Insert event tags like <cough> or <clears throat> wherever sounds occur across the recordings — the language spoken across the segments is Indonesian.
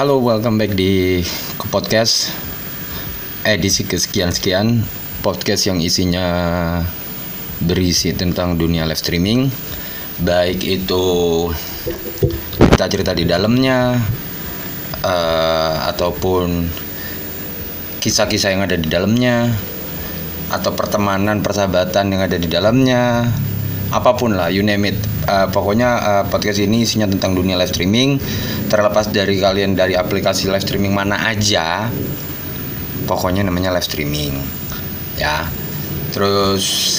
Halo, welcome back di ke podcast. Edisi kesekian-sekian podcast yang isinya berisi tentang dunia live streaming. Baik itu kita cerita di dalamnya uh, ataupun kisah-kisah yang ada di dalamnya atau pertemanan persahabatan yang ada di dalamnya apa pun lah you name it uh, pokoknya uh, podcast ini isinya tentang dunia live streaming. Terlepas dari kalian dari aplikasi live streaming mana aja pokoknya namanya live streaming ya. Terus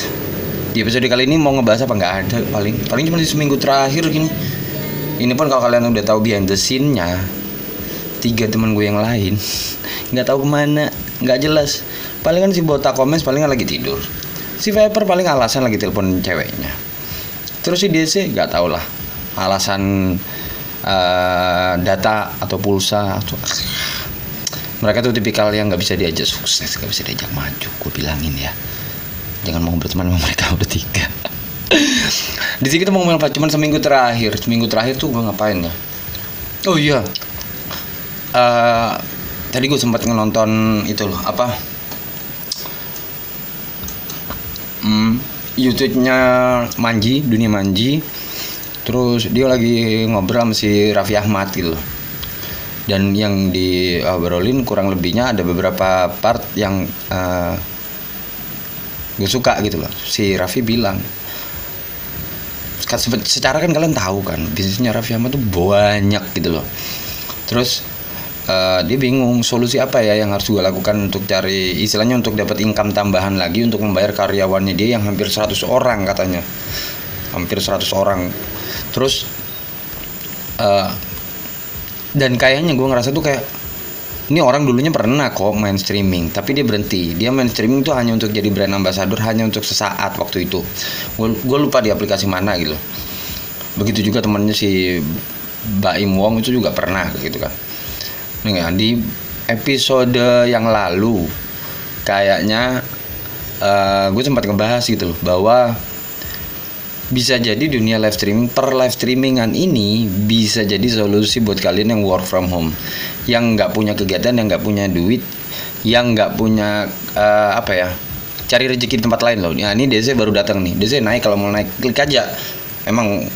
di episode kali ini mau ngebahas apa? Nggak ada paling. Paling cuma di seminggu terakhir gini. Ini pun kalau kalian udah tahu behind the scene-nya tiga teman gue yang lain <laughs> nggak tahu ke mana nggak jelas. Paling kan si botak komen paling lagi tidur. Si Viper paling alasan lagi telepon ceweknya terus si DC nggak tau lah alasan uh, data atau pulsa atau mereka tuh tipikal yang nggak bisa diajak sukses nggak bisa diajak maju gue bilangin ya. Jangan mau berteman sama mereka <laughs> udah tiga di sini kita mau apa? Cuman seminggu terakhir. Seminggu terakhir tuh gue ngapain ya? Oh iya. Uh, tadi gue sempat nonton itu loh apa? Hmm, YouTube-nya Manji dunia Manji. Terus dia lagi ngobrol sama si Raffi Ahmad gitu. Dan yang di obrolin kurang lebihnya ada beberapa part yang uh, gue suka gitu loh. Si Raffi bilang secara kan kalian tahu kan bisnisnya Raffi Ahmad tuh banyak gitu loh. Terus uh, dia bingung solusi apa ya yang harus gue lakukan untuk cari istilahnya untuk dapat income tambahan lagi untuk membayar karyawannya dia yang hampir 100 orang katanya. Hampir 100 orang. Terus uh, dan kayaknya gue ngerasa tuh kayak ini orang dulunya pernah kok main streaming tapi dia berhenti. Dia main streaming tuh hanya untuk jadi brand ambassador hanya untuk sesaat waktu itu. Gue lupa di aplikasi mana gitu. Begitu juga temannya si Baim Wong itu juga pernah gitu kan nah, di episode yang lalu kayaknya uh, gue sempat ngebahas gitu loh bahwa bisa jadi dunia live streaming per live streamingan ini bisa jadi solusi buat kalian yang work from home. Yang nggak punya kegiatan yang nggak punya duit yang nggak punya uh, apa ya cari rezeki di tempat lain loh. Nah ini DC baru datang nih. DC naik kalau mau naik klik aja. Emang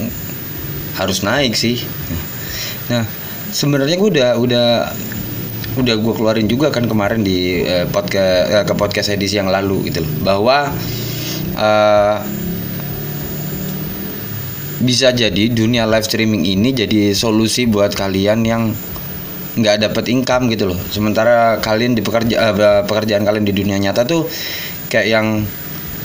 harus naik sih. Nah sebenarnya gue udah udah udah gue keluarin juga kan kemarin di uh, podcast uh, ke podcast edisi yang lalu gitu loh. Bahwa uh, bisa jadi dunia live streaming ini jadi solusi buat kalian yang nggak dapat income gitu loh. Sementara kalian di pekerja uh, pekerjaan kalian di dunia nyata tuh kayak yang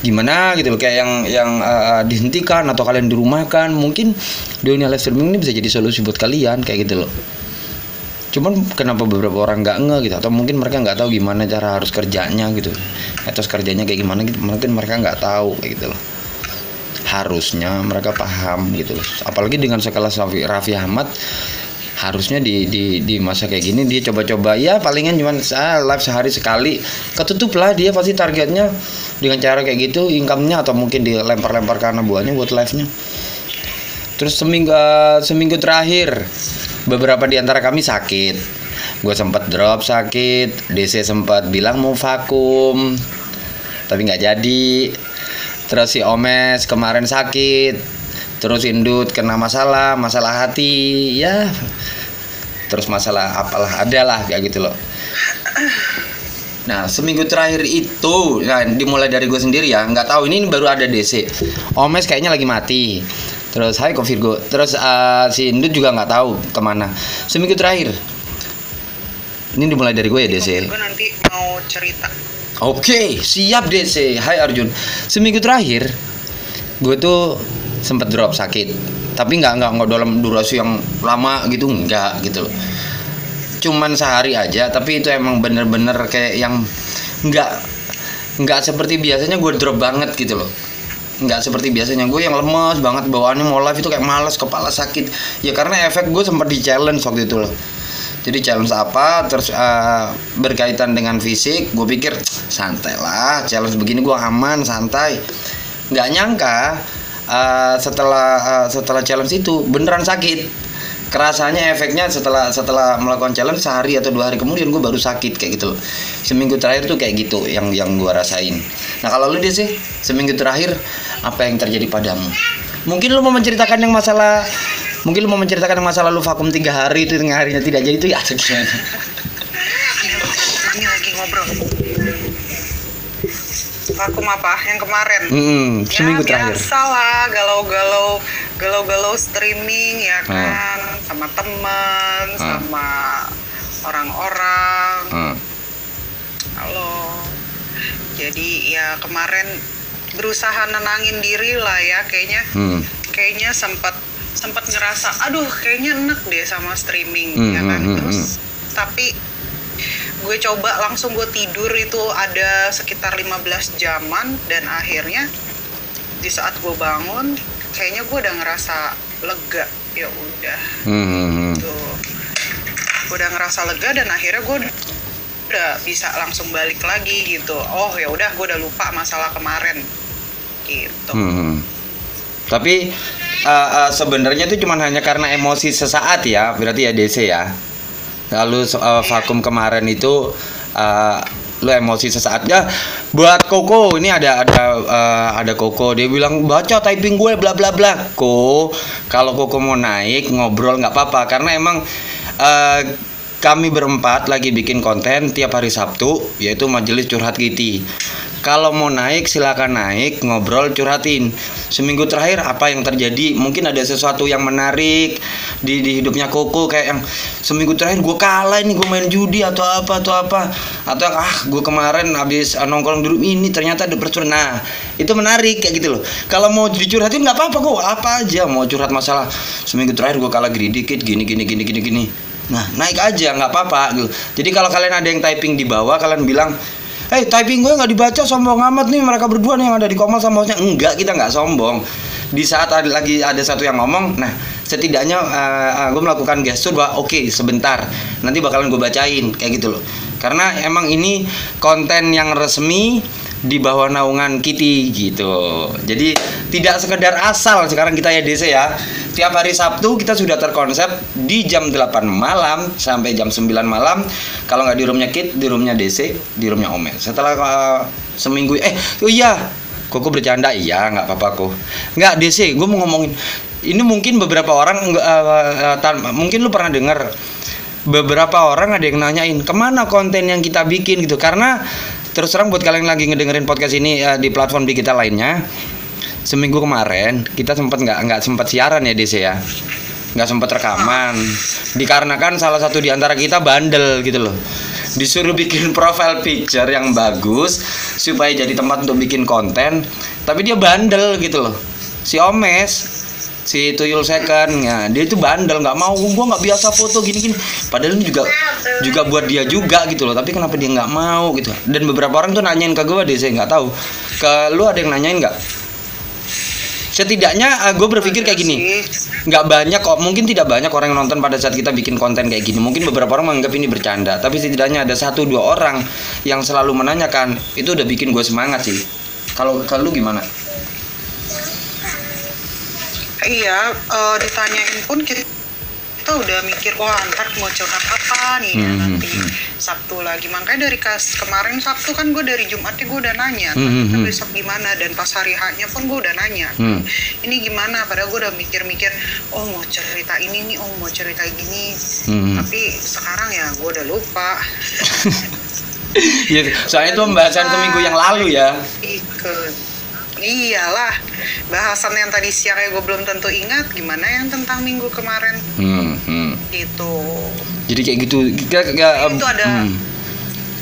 gimana gitu loh kayak yang yang uh, dihentikan atau kalian dirumahkan mungkin dunia live streaming ini bisa jadi solusi buat kalian kayak gitu loh cuman kenapa beberapa orang nggak nge gitu? Atau mungkin mereka nggak tahu gimana cara harus kerjanya gitu. Atau kerjanya kayak gimana gitu mungkin mereka nggak tahu kayak gitu. Loh harusnya mereka paham gitu. Loh apalagi dengan sekelas Raffi Ahmad harusnya di, di di masa kayak gini dia coba-coba. Ya palingan cuma ah, live sehari sekali. Ketutup lah dia pasti targetnya dengan cara kayak gitu income-nya atau mungkin dilempar-lempar karena buahnya buat live-nya. Terus seminggu seminggu terakhir beberapa di antara kami sakit gue sempat drop sakit DC sempat bilang mau vakum tapi nggak jadi terus si Omes kemarin sakit terus Indut kena masalah masalah hati ya terus masalah apalah adalah kayak gitu loh Nah seminggu terakhir itu, nah dimulai dari gue sendiri ya, nggak tahu ini baru ada DC. Omes kayaknya lagi mati. Terus Hai Ko Virgo. Terus uh, si Indut juga nggak tahu ke mana. Seminggu terakhir. Ini dimulai dari gue ya DC. Gue nanti mau cerita. Oke, okay, siap DC. Hai Arjun. Seminggu terakhir, gue tuh sempet drop sakit. Tapi nggak nggak nggak dalam durasi yang lama gitu, nggak gitu loh. Cuman sehari aja, tapi itu emang bener-bener kayak yang nggak nggak seperti biasanya gue drop banget gitu loh nggak seperti biasanya. Gue yang lemes banget bawaannya mau live itu kayak males kepala sakit. Ya karena efek gue sempat di challenge waktu itu loh. Jadi challenge apa? Terus uh, berkaitan dengan fisik gue pikir santai lah challenge begini gue aman santai. Nggak nyangka uh, setelah uh, setelah challenge itu beneran sakit kerasanya efeknya setelah setelah melakukan challenge sehari atau dua hari kemudian gue baru sakit kayak gitu seminggu terakhir tuh kayak gitu yang yang gue rasain. Nah kalau lu dia sih seminggu terakhir apa yang terjadi padamu? Mungkin lu mau menceritakan yang masalah mungkin lu mau menceritakan yang masalah lu vakum tiga hari itu tengah harinya tidak jadi itu ya atau Ini lagi ngobrol. Vakum apa? Yang kemarin. hmm, seminggu ya, terakhir biasa lah, galau-galau, galau-galau streaming ya Hmm. kan, sama temen, Hmm. sama orang-orang. Hmm. Halo. Jadi ya kemarin berusaha nenangin diri lah ya, kayaknya, Hmm. kayaknya sempat sempat ngerasa, aduh kayaknya enak deh sama streaming Hmm, ya kan. hmm, hmm, Terus tapi gue coba langsung gue tidur itu ada sekitar 15 jaman dan akhirnya di saat gue bangun kayaknya gue udah ngerasa lega ya udah Hmm, hmm, hmm. tuh gue udah ngerasa lega dan akhirnya gue udah bisa langsung balik lagi gitu oh ya udah gue udah lupa masalah kemarin gitu Hmm. Tapi uh, uh, sebenarnya itu cuma hanya karena emosi sesaat ya, berarti ya DC ya. Lalu uh, vakum kemarin itu uh, lu emosi sesaat ya buat Koko ini ada ada uh, ada Koko. Dia bilang baca typing gue bla bla bla. Ko kalau Koko mau naik ngobrol nggak apa-apa. Karena emang uh, kami berempat lagi bikin konten tiap hari Sabtu yaitu majelis curhat Kitty kalau mau naik silakan naik ngobrol curhatin. Seminggu terakhir apa yang terjadi? Mungkin ada sesuatu yang menarik di, di hidupnya Koko kayak yang seminggu terakhir gue kalah ini gue main judi atau apa atau apa. Atau ah gue kemarin habis uh, nongkrong dulu ini ternyata ada percurhat nah itu menarik kayak gitu loh. Kalau mau dicurhatin nggak apa-apa kok apa aja. Mau curhat masalah seminggu terakhir gue kalah gini dikit gini gini gini gini gini. Nah naik aja nggak apa-apa gitu. Jadi kalau kalian ada yang typing di bawah kalian bilang Eh typing gue nggak dibaca sombong amat nih mereka berdua nih yang ada di komal sama hostnya enggak kita nggak sombong. Di saat ada lagi ada satu yang ngomong nah setidaknya uh, gue melakukan gestur bahwa oke sebentar nanti bakalan gue bacain kayak gitu loh. Karena emang ini konten yang resmi di bawah naungan Kitty gitu. Jadi tidak sekedar asal sekarang kita ya DC ya. Tiap hari Sabtu kita sudah terkonsep di jam 8 malam sampai jam 9 malam. Kalau nggak di roomnya Kit di roomnya DC di roomnya Omen setelah uh, seminggu eh oh iya. Koko bercanda? Iya nggak apa-apa kok. Nggak DC gue mau ngomongin. Ini mungkin beberapa orang uh, uh, mungkin lu pernah dengar beberapa orang ada yang nanyain ke mana konten yang kita bikin? gitu. Karena terus terang buat kalian yang lagi ngedengerin podcast ini uh, di platform digital lainnya seminggu kemarin kita sempat nggak nggak sempat siaran ya DC ya. Nggak sempat rekaman. Dikarenakan salah satu di antara kita bandel gitu loh. Disuruh bikin <laughs> profile picture yang bagus supaya jadi tempat untuk bikin konten tapi dia bandel gitu loh. Si Omes si Tuyul Second. Ya dia itu bandel nggak mau. Gua nggak biasa foto gini gini padahal ini juga juga buat dia juga gitu loh. Tapi kenapa dia nggak mau gitu? Dan beberapa orang tuh nanyain ke gue deh saya nggak tahu. Ke lu ada yang nanyain nggak? Setidaknya gue berpikir kayak gini. Nggak banyak kok. Mungkin tidak banyak orang yang nonton pada saat kita bikin konten kayak gini. Mungkin beberapa orang menganggap ini bercanda. Tapi setidaknya ada satu dua orang yang selalu menanyakan itu udah bikin gue semangat sih. Kalau kalau gimana Iya, eh, ditanyain pun kita, kita udah mikir, wah ntar mau curhat apa nih ya Hmm, nanti hmm. Sabtu lagi. Makanya dari kas kemarin Sabtu kan gue dari Jumatnya gue udah nanya, Hmm, hmm, "Ntar hmm. besok gimana? Dan pas hari haknya pun gue udah nanya, Hmm. ini gimana? Padahal gue udah mikir-mikir, oh mau cerita ini nih, oh mau cerita gini. Hmm. Tapi sekarang ya gue udah lupa. <laughs> ya, soalnya itu pembahasan seminggu yang lalu ya Ikut. Iyalah, bahasan yang tadi siang gue belum tentu ingat. Gimana yang tentang minggu kemarin? hmm, hmm. Gitu. jadi kayak gitu kita, kita- Itu ada- hmm.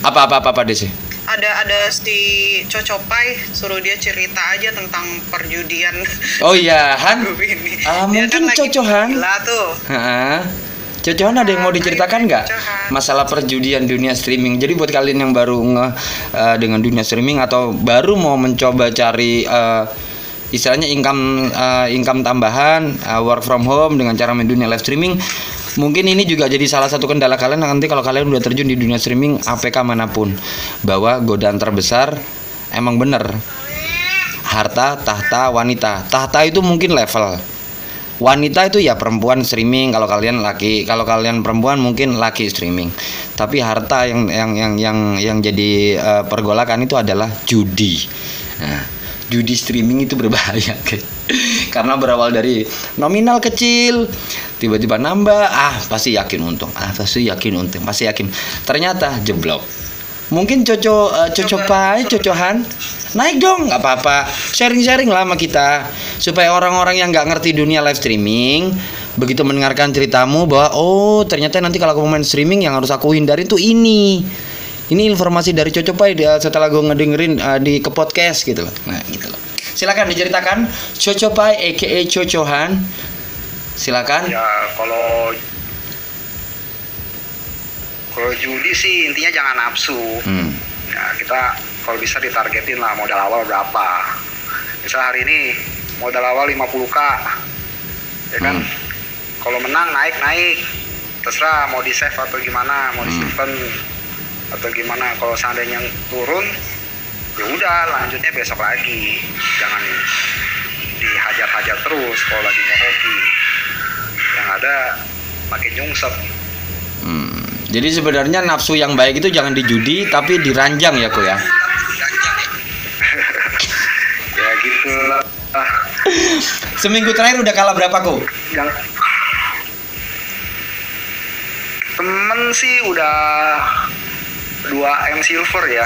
apa apa apa apa deh sih Ada ada si Cocopai suruh dia cerita aja tentang perjudian oh iya Han <laughs> ini. Dia mungkin Cocohan. Gila tuh. Heeh. Cocohan ada yang mau diceritakan nggak? Cocohan. masalah perjudian dunia streaming? Jadi buat kalian yang baru nge eh, dengan dunia streaming atau baru mau mencoba cari eh, istilahnya income eh, income tambahan eh, work from home dengan cara main dunia live streaming, mungkin ini juga jadi salah satu kendala kalian. Nanti kalau kalian udah terjun di dunia streaming APK mana pun bahwa godaan terbesar emang bener. Harta tahta wanita. Tahta itu mungkin level wanita itu ya perempuan streaming kalau kalian laki kalau kalian perempuan mungkin laki streaming. Tapi harta yang yang yang yang yang jadi uh, pergolakan itu adalah judi. Nah, judi streaming itu berbahaya <laughs> karena berawal dari nominal kecil tiba-tiba nambah ah pasti yakin untung. Ah pasti yakin untung pasti yakin. Ternyata jeblok mungkin cocok uh, cocok pai cocohan naik dong. Nggak apa-apa. Sharing-sharing lah sama kita. Supaya orang-orang yang nggak ngerti dunia live streaming begitu mendengarkan ceritamu bahwa oh ternyata nanti kalau aku main streaming yang harus aku hindari tuh ini. Ini informasi dari Cocopai dia setelah gue ngedengerin uh, di ke podcast gitu loh. Nah gitu loh. Silakan diceritakan. Cocopai aka Cocohan silakan. Ya kalau kalau judi sih intinya jangan nafsu hmm. ya kita kalau bisa ditargetin lah modal awal berapa misal hari ini modal awal 50k ya kan hmm. kalau menang naik naik terserah mau di save atau gimana mau di hmm. simpen atau gimana kalau seandainya turun ya udah lanjutnya besok lagi jangan dihajar-hajar terus kalau lagi mau hoki yang ada makin nyungsep. Jadi sebenarnya nafsu yang baik itu jangan dijudi tapi diranjang ya kok ya? Gitu seminggu terakhir udah kalah berapa kok yang temen sih udah dua M silver ya.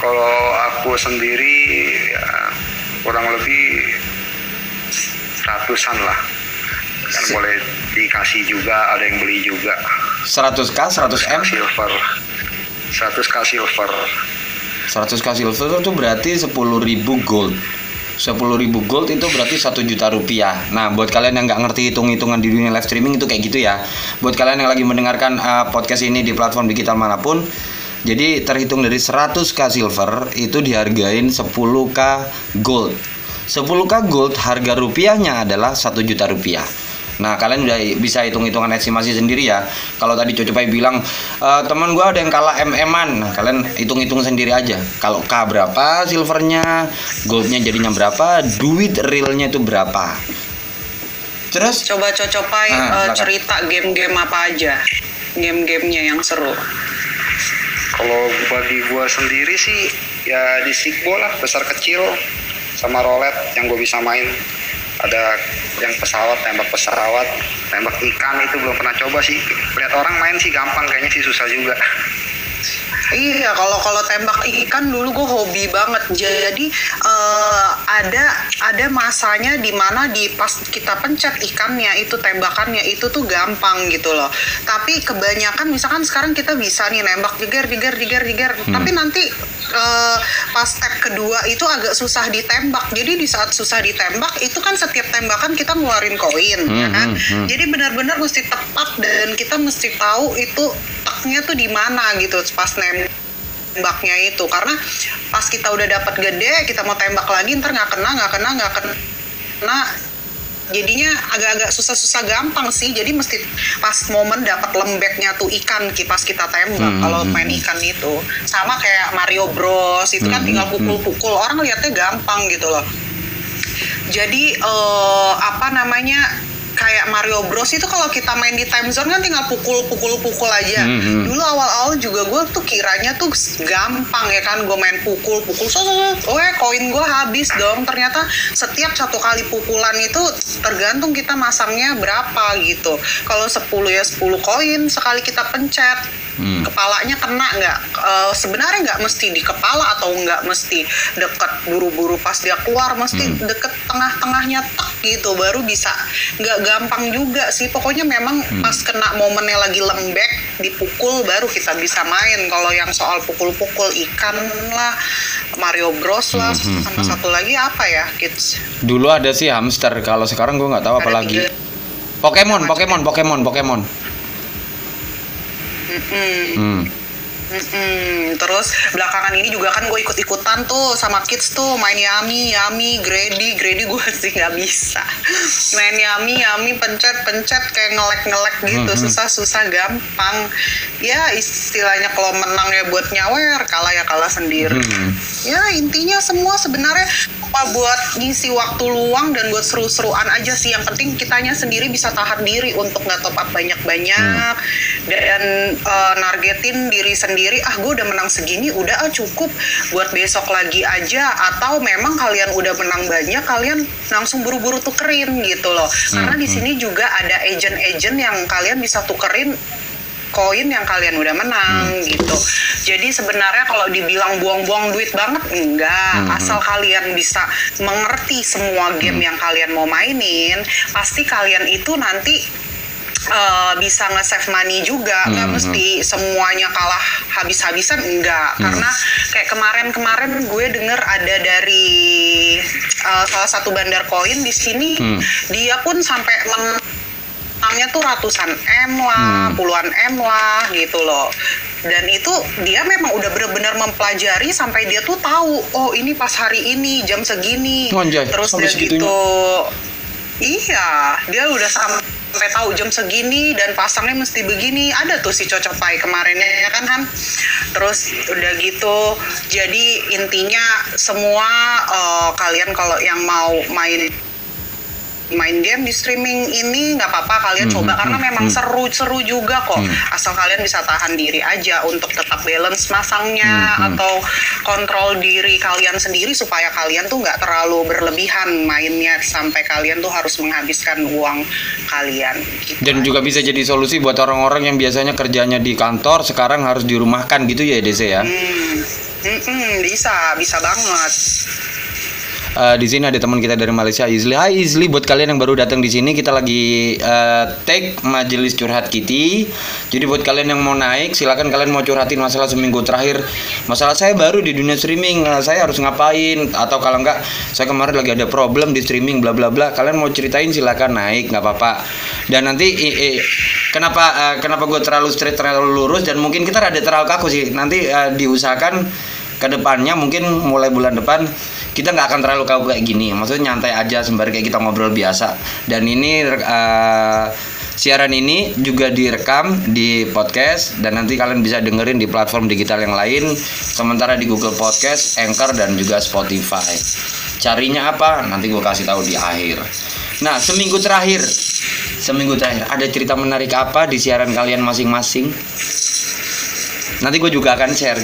Kalau aku sendiri ya kurang lebih ratusan lah kan boleh dikasih juga ada yang beli juga 100k 100 M silver 100k silver 100 k silver itu berarti 10.000 gold 10.000 gold itu berarti 1 juta rupiah. Nah, buat kalian yang nggak ngerti hitung-hitungan di dunia live streaming itu kayak gitu ya. Buat kalian yang lagi mendengarkan uh, podcast ini di platform digital mana pun, jadi terhitung dari 100k silver itu dihargain 10k gold. 10k gold harga rupiahnya adalah 1 juta rupiah. Nah kalian udah bisa hitung-hitungan estimasi sendiri ya. Kalau tadi Cocopai bilang e, teman gue ada yang kalah mm-an, nah, kalian hitung-hitung sendiri aja. Kalau K berapa silvernya, goldnya jadinya berapa, duit realnya itu berapa. Terus coba Cocopai nah, uh, cerita game-game apa aja, game-gamenya yang seru. Kalau bagi gue sendiri sih ya di Sigbo lah besar kecil sama roulette yang gue bisa main ada yang pesawat tembak pesawat tembak ikan itu belum pernah coba sih. Lihat orang main sih gampang kayaknya sih susah juga Iya, kalau kalau tembak ikan dulu gue hobi banget. Jadi uh, ada ada masanya di mana di pas kita pencet ikannya itu tembakannya itu tuh gampang gitu loh. Tapi kebanyakan misalkan sekarang kita bisa nih nembak jeger jeger jeger jeger. Hmm. Tapi nanti uh, pas step kedua itu agak susah ditembak. Jadi di saat susah ditembak itu kan setiap tembakan kita ngeluarin koin, hmm, ya kan? Hmm, hmm. Jadi benar-benar mesti tepat dan kita mesti tahu itu taknya tuh di mana gitu pas nembak tembaknya itu. Karena pas kita udah dapat gede kita mau tembak lagi ntar nggak kena nggak kena nggak kena. Jadinya agak-agak susah-susah gampang sih. Jadi mesti pas momen dapat lembeknya tuh ikan pas kita tembak hmm, kalau hmm, main hmm. ikan itu. Sama kayak Mario Bros itu kan hmm, tinggal pukul-pukul. Orang lihatnya gampang gitu loh. Jadi uh, apa namanya kayak Mario Bros itu kalau kita main di time zone kan tinggal pukul-pukul-pukul aja. Mm -hmm. Dulu awal-awal juga gue tuh kiranya tuh gampang ya kan gue main pukul-pukul so, so, so. oh koin gue habis dong. Ternyata setiap satu kali pukulan itu tergantung kita masangnya berapa gitu. Kalau 10 ya 10 koin sekali kita pencet hmm. kepalanya kena nggak e, sebenarnya nggak mesti di kepala atau nggak mesti deket buru-buru pas dia keluar mesti hmm. deket tengah-tengahnya tek gitu baru bisa nggak gampang juga sih pokoknya memang hmm. pas kena momennya lagi lembek dipukul baru kita bisa main kalau yang soal pukul-pukul ikan lah Mario Bros lah hmm, hmm, sama hmm. satu lagi apa ya kids dulu ada sih hamster kalau sekarang gue nggak tahu apa lagi Pokemon, Pokemon, Pokemon, Pokemon. Hmm. Mm-mm. Terus belakangan ini juga kan gue ikut-ikutan tuh sama kids tuh main Yami, Yami, Grady, Grady gue <laughs> sih nggak bisa. Main Yami, Yami, pencet-pencet kayak ngelek-ngelek gitu, susah-susah gampang. Ya istilahnya kalau menang ya buat nyawer, kalah ya kalah sendiri. Hmm. Ya intinya semua sebenarnya apa buat ngisi waktu luang dan buat seru-seruan aja sih. Yang penting kitanya sendiri bisa tahan diri untuk nggak top up banyak-banyak dan eh, nargetin diri sendiri. Ah gue udah menang segini, udah ah cukup buat besok lagi aja. Atau memang kalian udah menang banyak, kalian langsung buru-buru tukerin gitu loh. Karena di sini juga ada agent-agent yang kalian bisa tukerin koin yang kalian udah menang gitu. Jadi sebenarnya kalau dibilang buang-buang duit banget enggak, Hmm. asal kalian bisa mengerti semua game yang kalian mau mainin, pasti kalian itu nanti eh, bisa nge-save money juga, nggak Hmm. mesti semuanya kalah habis-habisan enggak. Karena kayak kemarin-kemarin gue denger ada dari eh, salah satu bandar koin di sini, Hmm. dia pun sampai men- menangnya tuh ratusan M lah, Hmm. puluhan M lah gitu loh. Dan itu dia memang udah bener-bener mempelajari sampai dia tuh tahu, oh ini pas hari ini jam segini. Terus dia gitu, iya, dia udah sampai tahu jam segini dan pasangnya mesti begini. Ada tuh si cocok pai kemarinnya ya kan Han. Terus udah gitu, jadi intinya semua eh, kalian kalau yang mau main main game di streaming ini nggak apa-apa kalian Hmm, coba hmm, karena hmm, memang hmm. seru-seru juga kok Hmm. asal kalian bisa tahan diri aja untuk tetap balance masangnya Hmm, hmm. atau kontrol diri kalian sendiri supaya kalian tuh nggak terlalu berlebihan mainnya sampai kalian tuh harus menghabiskan uang kalian gitu Dan juga bisa jadi solusi buat orang-orang yang biasanya kerjanya di kantor sekarang harus dirumahkan gitu ya DC ya. Hmm, mm-mm, bisa bisa banget Eh, di sini ada teman kita dari Malaysia, Izli. Hai Izli, buat kalian yang baru datang di sini, kita lagi eh, take majelis curhat Kitty. Jadi buat kalian yang mau naik, silakan kalian mau curhatin masalah seminggu terakhir. Masalah saya baru di dunia streaming, eh, saya harus ngapain? Atau kalau enggak, saya kemarin lagi ada problem di streaming, bla bla bla. Kalian mau ceritain silakan naik, nggak apa-apa. Dan nanti i- i- kenapa eh, kenapa gue terlalu straight, terlalu lurus dan mungkin kita rada terlalu kaku sih. Nanti eh, diusahakan ke depannya mungkin mulai bulan depan kita nggak akan terlalu kaku kayak gini. Maksudnya nyantai aja sembari kayak kita ngobrol biasa. Dan ini eh, siaran ini juga direkam di podcast dan nanti kalian bisa dengerin di platform digital yang lain sementara di Google Podcast, Anchor dan juga Spotify. Carinya apa? Nanti gue kasih tahu di akhir. Nah seminggu terakhir. Seminggu terakhir. Ada cerita menarik apa di siaran kalian masing-masing? Nanti gue juga akan share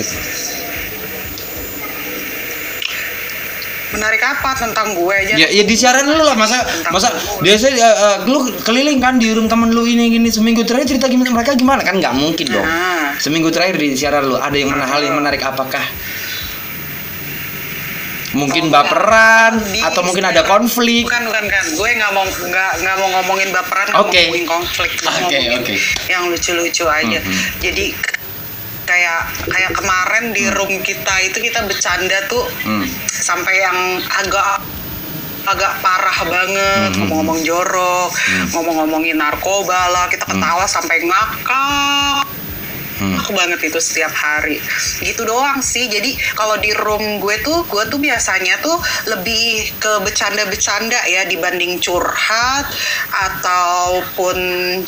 menarik apa tentang gue aja Ya, ya di siaran lu lah masa masa biasa ya, eh, lu keliling kan di room temen lu ini gini seminggu terakhir cerita gimana mereka gimana kan nggak mungkin dong. Nah. Seminggu terakhir di siaran lu ada yang mana hal yang menarik apakah? Mungkin Oh, baperan Di atau mungkin ada konflik. bukan bukan kan gue nggak mau nggak nggak mau ngomongin baperan Oke. ngomongin konflik Oke, ngomongin oke. yang lucu-lucu aja Mhm. jadi kayak kayak kemarin di room kita itu kita bercanda tuh Hmm. sampai yang agak agak parah banget Mhm. ngomong-ngomong jorok Hmm. ngomong-ngomongin narkoba lah kita ketawa sampai ngakak Hmm. aku banget itu setiap hari. Gitu doang sih. Jadi kalau di room gue tuh gue tuh biasanya tuh lebih ke bercanda-bercanda ya dibanding curhat ataupun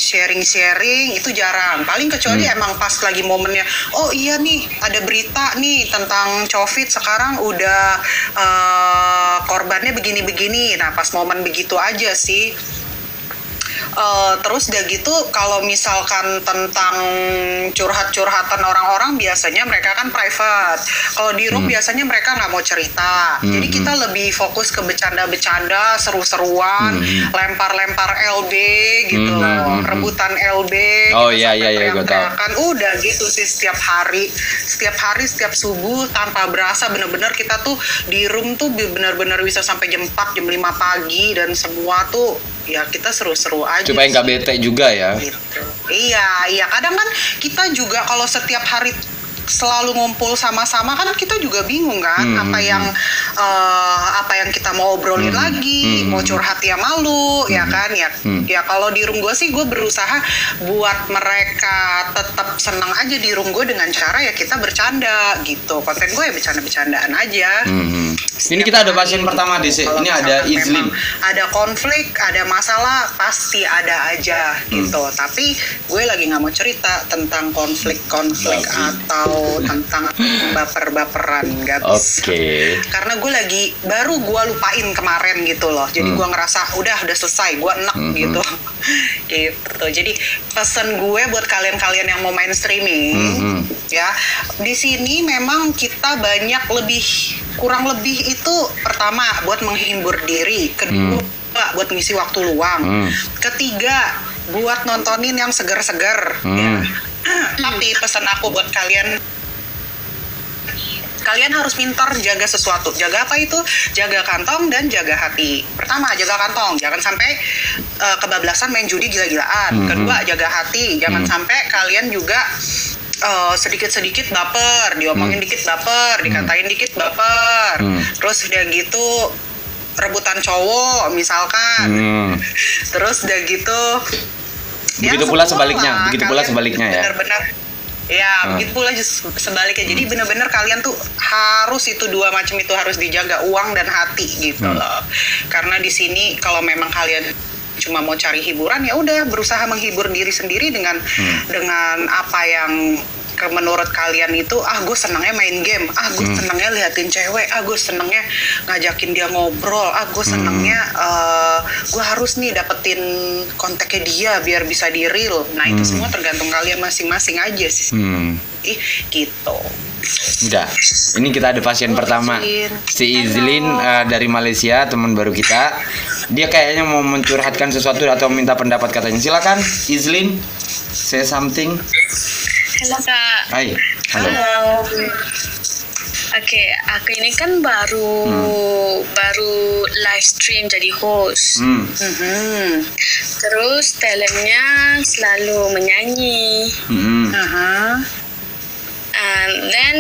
sharing-sharing. Itu jarang. Paling kecuali emang pas lagi momennya oh iya nih ada berita nih tentang covid. Sekarang udah eh, korbannya begini-begini. Nah pas momen begitu aja sih Eh, terus udah gitu kalau misalkan tentang curhat-curhatan orang-orang biasanya mereka kan private. Kalau di room biasanya mereka nggak mau cerita. Jadi Hmm. kita lebih fokus ke bercanda-bercanda, seru-seruan, Hmm. lempar-lempar LB gitu Hmm, loh, hmm, hmm. rebutan LB. Oh, gitu, iya, sampai iya, iya, gua tahu. teriak-teriakan. Udah gitu sih setiap hari, setiap hari, setiap subuh tanpa berasa bener-bener kita tuh di room tuh bener-bener bisa sampai jam 4, jam 5 pagi dan semua tuh ya kita seru-seru aja Supaya nggak bete juga ya. gitu. Iya, iya. Kadang kan kita juga kalau setiap hari selalu ngumpul sama-sama kan kita juga bingung kan Hmm, apa hmm, yang eh, apa yang kita mau obrolin Hmm, lagi hmm, mau hmm. curhat ya malu ya kan ya Hmm. ya kalau di room gue sih gue berusaha buat mereka tetap senang aja di room gue dengan cara ya kita bercanda gitu konten gue ya bercanda-bercandaan aja Hmm. Ini kita ada pasien pertama di sini. Ini ada Izlin. ada konflik, ada masalah, pasti ada aja gitu. Hmm. Tapi gue lagi nggak mau cerita tentang konflik-konflik Bagus. Tentang baper-baperan, nggak Oke. bisa. Karena gue lagi baru gue lupain kemarin gitu loh. Jadi Hmm. gue ngerasa udah udah selesai, gue enak Hmm. gitu. <laughs> gitu. Jadi pesan gue buat kalian-kalian yang mau main streaming Hmm. ya di sini memang kita banyak lebih kurang lebih itu pertama buat menghibur diri kedua buat ngisi waktu luang Hmm. ketiga buat nontonin yang segar-segar Hmm. ya. <clears throat> tapi pesan aku buat kalian kalian harus pintar jaga sesuatu jaga apa itu jaga kantong dan jaga hati pertama jaga kantong jangan sampai uh, kebablasan main judi gila-gilaan Mhm. kedua jaga hati jangan Hmm. sampai kalian juga uh, sedikit-sedikit baper diomongin Hmm. dikit baper dikatain dikit baper Hmm. terus udah gitu rebutan cowok misalkan Hmm. <laughs> terus udah gitu Begitu pula sebaliknya, lah, begitu pula sebaliknya ya. benar-benar ya Hmm. begitu pula sebaliknya jadi benar-benar kalian tuh harus itu dua macam itu harus dijaga uang dan hati gitu Hmm. loh karena di sini kalau memang kalian cuma mau cari hiburan ya udah berusaha menghibur diri sendiri dengan Hmm. dengan apa yang ke menurut kalian itu ah gue senangnya main game ah gue Hmm. senangnya liatin cewek ah gue senangnya ngajakin dia ngobrol ah gue Hmm. senangnya eh, gue harus nih dapetin kontaknya dia biar bisa di real nah itu Hmm. semua tergantung kalian masing-masing aja sih Hmm. gitu Udah. Ini kita ada pasien Oh, pertama. Si. Izlin eh, dari Malaysia, teman baru kita. Dia kayaknya mau mencurhatkan sesuatu atau minta pendapat katanya. Silakan, Izlin. Say something. Halo kak. Hai. Halo. Halo. Oke, aku ini kan baru baru live stream jadi host. Hmm. Mhm. Terus talentnya selalu menyanyi. Hmm. Aha. And then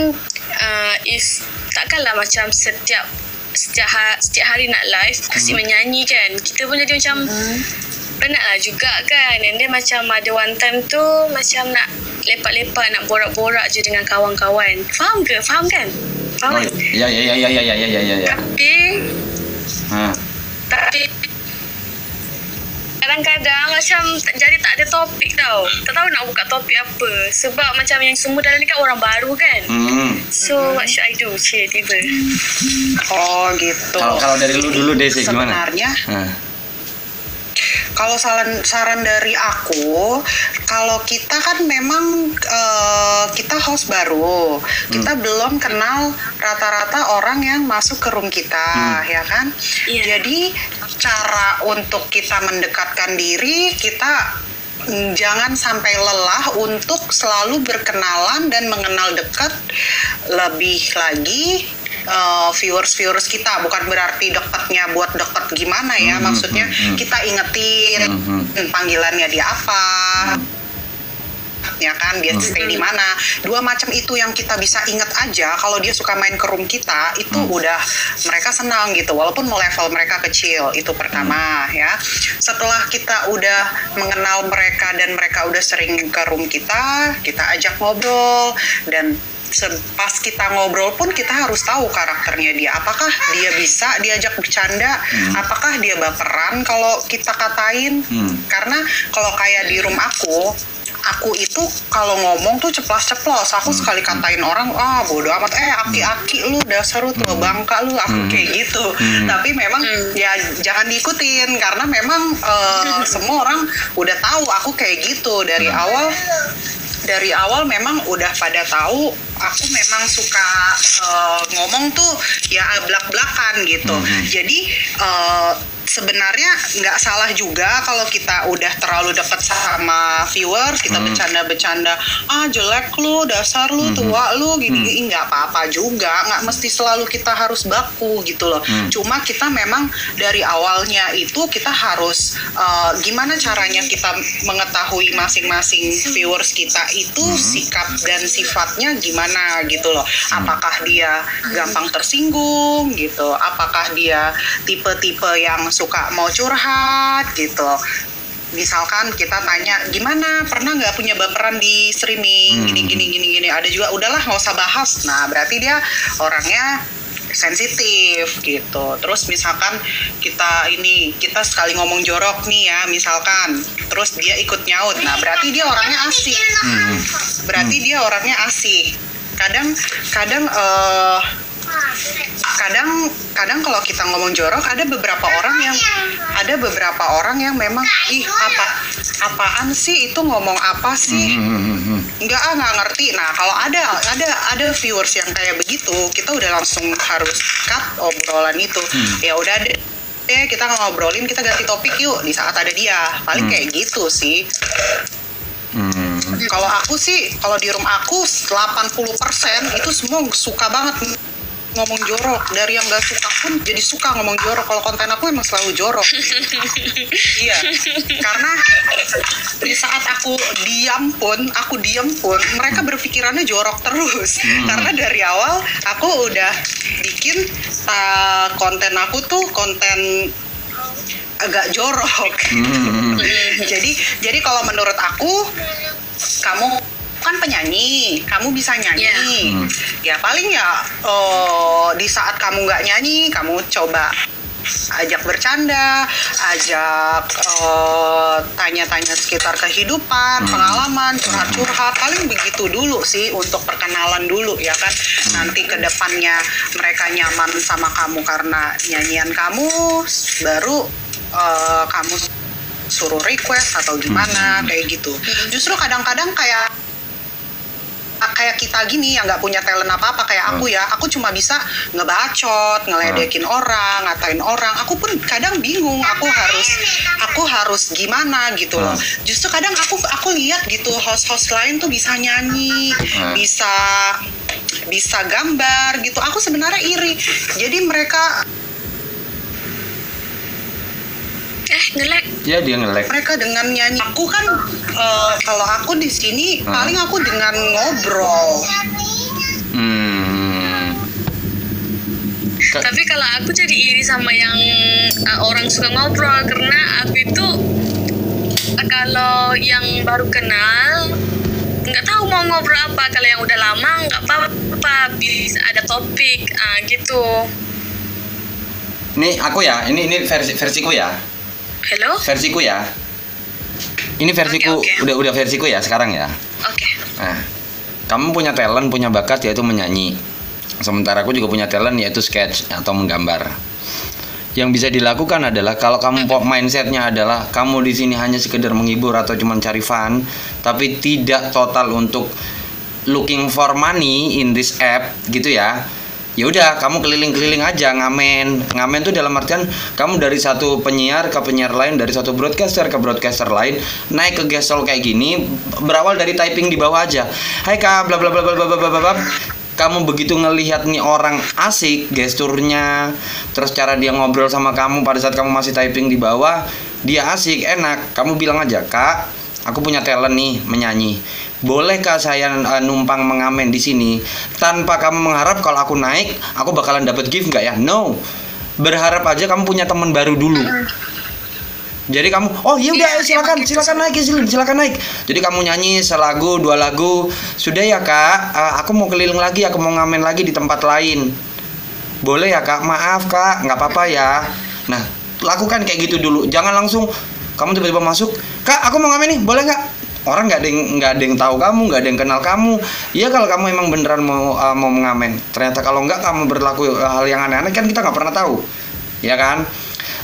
uh, if takkanlah macam setiap setiap, ha- setiap hari nak live asyik menyanyi kan. Kita pun jadi macam penat lah juga kan. And then macam ada one time tu macam nak lepak-lepak nak borak-borak je dengan kawan-kawan. Faham ke? Faham kan? Faham Oh, kan? ya ya ya ya ya ya ya ya ya. ya. Tapi Ha. tapi kadang-kadang macam jadi tak ada topik tau. Tak tahu nak buka topik apa. Sebab macam yang semua dalam ni kan orang baru kan. Hmm. So what should I do? Cik tiba. oh gitu Kalau kalau dari lu dulu deh sih gimana? sebenarnya Nah. Kalau saran saran dari aku, kalau kita kan memang eh, kita host baru, kita belum kenal rata-rata orang yang masuk ke room kita, ya kan? Iya. Jadi cara untuk kita mendekatkan diri, kita jangan sampai lelah untuk selalu berkenalan dan mengenal dekat lebih lagi uh, viewers-viewers kita. Bukan berarti dekatnya buat deket gimana ya. Hmm, maksudnya hmm, hmm. kita ingetin Hmm, hmm, panggilannya dia apa. Ya kan dia Hmm. stay di mana. Dua macam itu yang kita bisa inget aja. Kalau dia suka main ke room kita itu Hmm. udah mereka senang gitu. Walaupun level mereka kecil itu pertama ya. Setelah kita udah mengenal mereka dan mereka udah sering ke room kita kita ajak ngobrol dan pas kita ngobrol pun kita harus tahu karakternya dia. Apakah dia bisa diajak bercanda? Apakah dia baperan kalau kita katain? Hmm. karena kalau kayak di room aku aku itu kalau ngomong tuh ceplos-ceplos aku sekali katain orang ah bodoh amat. Eh aki-aki lu dasar lu tua bangka lu aku kayak gitu. Tapi memang ya jangan diikutin karena memang eh, <laughs> semua orang udah tahu aku kayak gitu. Dari awal dari awal memang udah pada tahu aku memang suka eh, ngomong tuh ya belak-belakan gitu. Jadi eh, sebenarnya nggak salah juga kalau kita udah terlalu deket sama viewers kita bercanda-bercanda ah jelek lu dasar lu tua lu gini-gini. Nggak apa-apa juga nggak mesti selalu kita harus baku gitu loh. Cuma kita memang dari awalnya itu kita harus eh, gimana caranya kita mengetahui masing-masing viewers kita itu sikap dan sifatnya gimana gimana gitu loh. Apakah dia gampang tersinggung gitu apakah dia tipe-tipe yang suka mau curhat gitu. Misalkan kita tanya gimana? Pernah nggak punya baperan di streaming? Gini gini gini gini. Ada juga udahlah nggak usah bahas. Nah berarti dia orangnya sensitif gitu. Terus misalkan kita ini kita sekali ngomong jorok nih ya misalkan. Terus dia ikut nyaut. Nah berarti dia orangnya asik. Berarti dia orangnya asik. Kadang kadang eh kadang kadang kalau kita ngomong jorok ada beberapa orang yang ada beberapa orang yang memang ih apa apaan sih itu ngomong apa sih? Hmm, hmm, hmm. nggak ah nggak ngerti. Nah kalau ada ada ada viewers yang kayak begitu kita udah langsung harus cut obrolan itu. Ya udah deh eh kita ngobrolin kita ganti topik yuk di saat ada dia. Paling kayak gitu sih. Hmm. kalau aku sih kalau di room aku 80% itu semua suka banget ngomong jorok. Dari yang gak suka pun jadi suka ngomong jorok. Kalau konten aku emang selalu jorok. <laughs> Iya. Karena di saat aku diam pun aku diam pun mereka berpikirannya jorok terus. <laughs> Karena dari awal aku udah bikin uh, konten aku tuh konten agak jorok. Hmm. <laughs> jadi jadi kalau menurut aku kamu kan penyanyi kamu bisa nyanyi. Ya paling ya oh, di saat kamu nggak nyanyi kamu coba ajak bercanda ajak eh, tanya-tanya sekitar kehidupan pengalaman curhat-curhat. Paling begitu dulu sih untuk perkenalan dulu ya kan. Nanti ke depannya mereka nyaman sama kamu karena nyanyian kamu baru eh, kamu suruh request atau gimana kayak gitu. Justru kadang-kadang kayak kayak kita gini yang nggak punya talent apa apa kayak aku ya. Aku cuma bisa ngebacot ngeledekin orang ngatain orang. Aku pun kadang bingung aku harus aku harus gimana gitu loh. Justru kadang aku aku lihat gitu host-host lain tuh bisa nyanyi Hmm. bisa bisa gambar gitu. Aku sebenarnya iri. Jadi mereka Eh, ngelek. Ya dia nge-lag. mereka dengan nyanyi aku kan eh, kalau aku di sini Hmm. paling aku dengan ngobrol Hmm. Ka- Tapi kalau aku jadi iri sama yang uh, orang suka ngobrol karena aku itu uh, kalau yang baru kenal nggak tahu mau ngobrol apa kalau yang udah lama nggak apa-apa bisa ada topik ah gitu Ini aku ya, ini ini versi versiku ya. Halo Versiku ya. Ini versiku Oke, oke. udah udah versiku ya sekarang ya. oke Nah, kamu punya talent, punya bakat yaitu menyanyi. Sementara aku juga punya talent yaitu sketch atau menggambar. Yang bisa dilakukan adalah kalau kamu mindsetnya adalah kamu di sini hanya sekedar menghibur atau cuma cari fun, tapi tidak total untuk looking for money in this app gitu ya. Ya udah, kamu keliling-keliling aja ngamen. Ngamen tuh dalam artian kamu dari satu penyiar ke penyiar lain, dari satu broadcaster ke broadcaster lain, naik ke gesol kayak gini, berawal dari typing di bawah aja. Hai Kak, bla bla bla bla bla bla bla bla. Kamu begitu ngelihat nih orang asik gesturnya, terus cara dia ngobrol sama kamu pada saat kamu masih typing di bawah, dia asik, enak. Kamu bilang aja, "Kak, aku punya talent nih menyanyi. Bolehkah saya uh, numpang mengamen di sini tanpa kamu mengharap kalau aku naik aku bakalan dapat gift nggak ya? No. Berharap aja kamu punya teman baru dulu. Jadi kamu, oh iya udah Iya, silakan gitu silakan naik silakan silakan naik. Jadi kamu nyanyi selagu dua lagu, sudah ya kak, uh, aku mau keliling lagi, aku mau ngamen lagi di tempat lain. Boleh ya kak, maaf kak, nggak apa-apa ya. Nah, lakukan kayak gitu dulu, jangan langsung kamu tiba-tiba masuk, kak aku mau ngamen nih, boleh nggak? Orang nggak ada nggak ada yang tahu kamu, nggak ada yang kenal kamu. Iya kalau kamu emang beneran mau uh, mau mengamen. Ternyata kalau nggak kamu berlaku uh, hal yang aneh-aneh kan kita nggak pernah tahu, ya kan?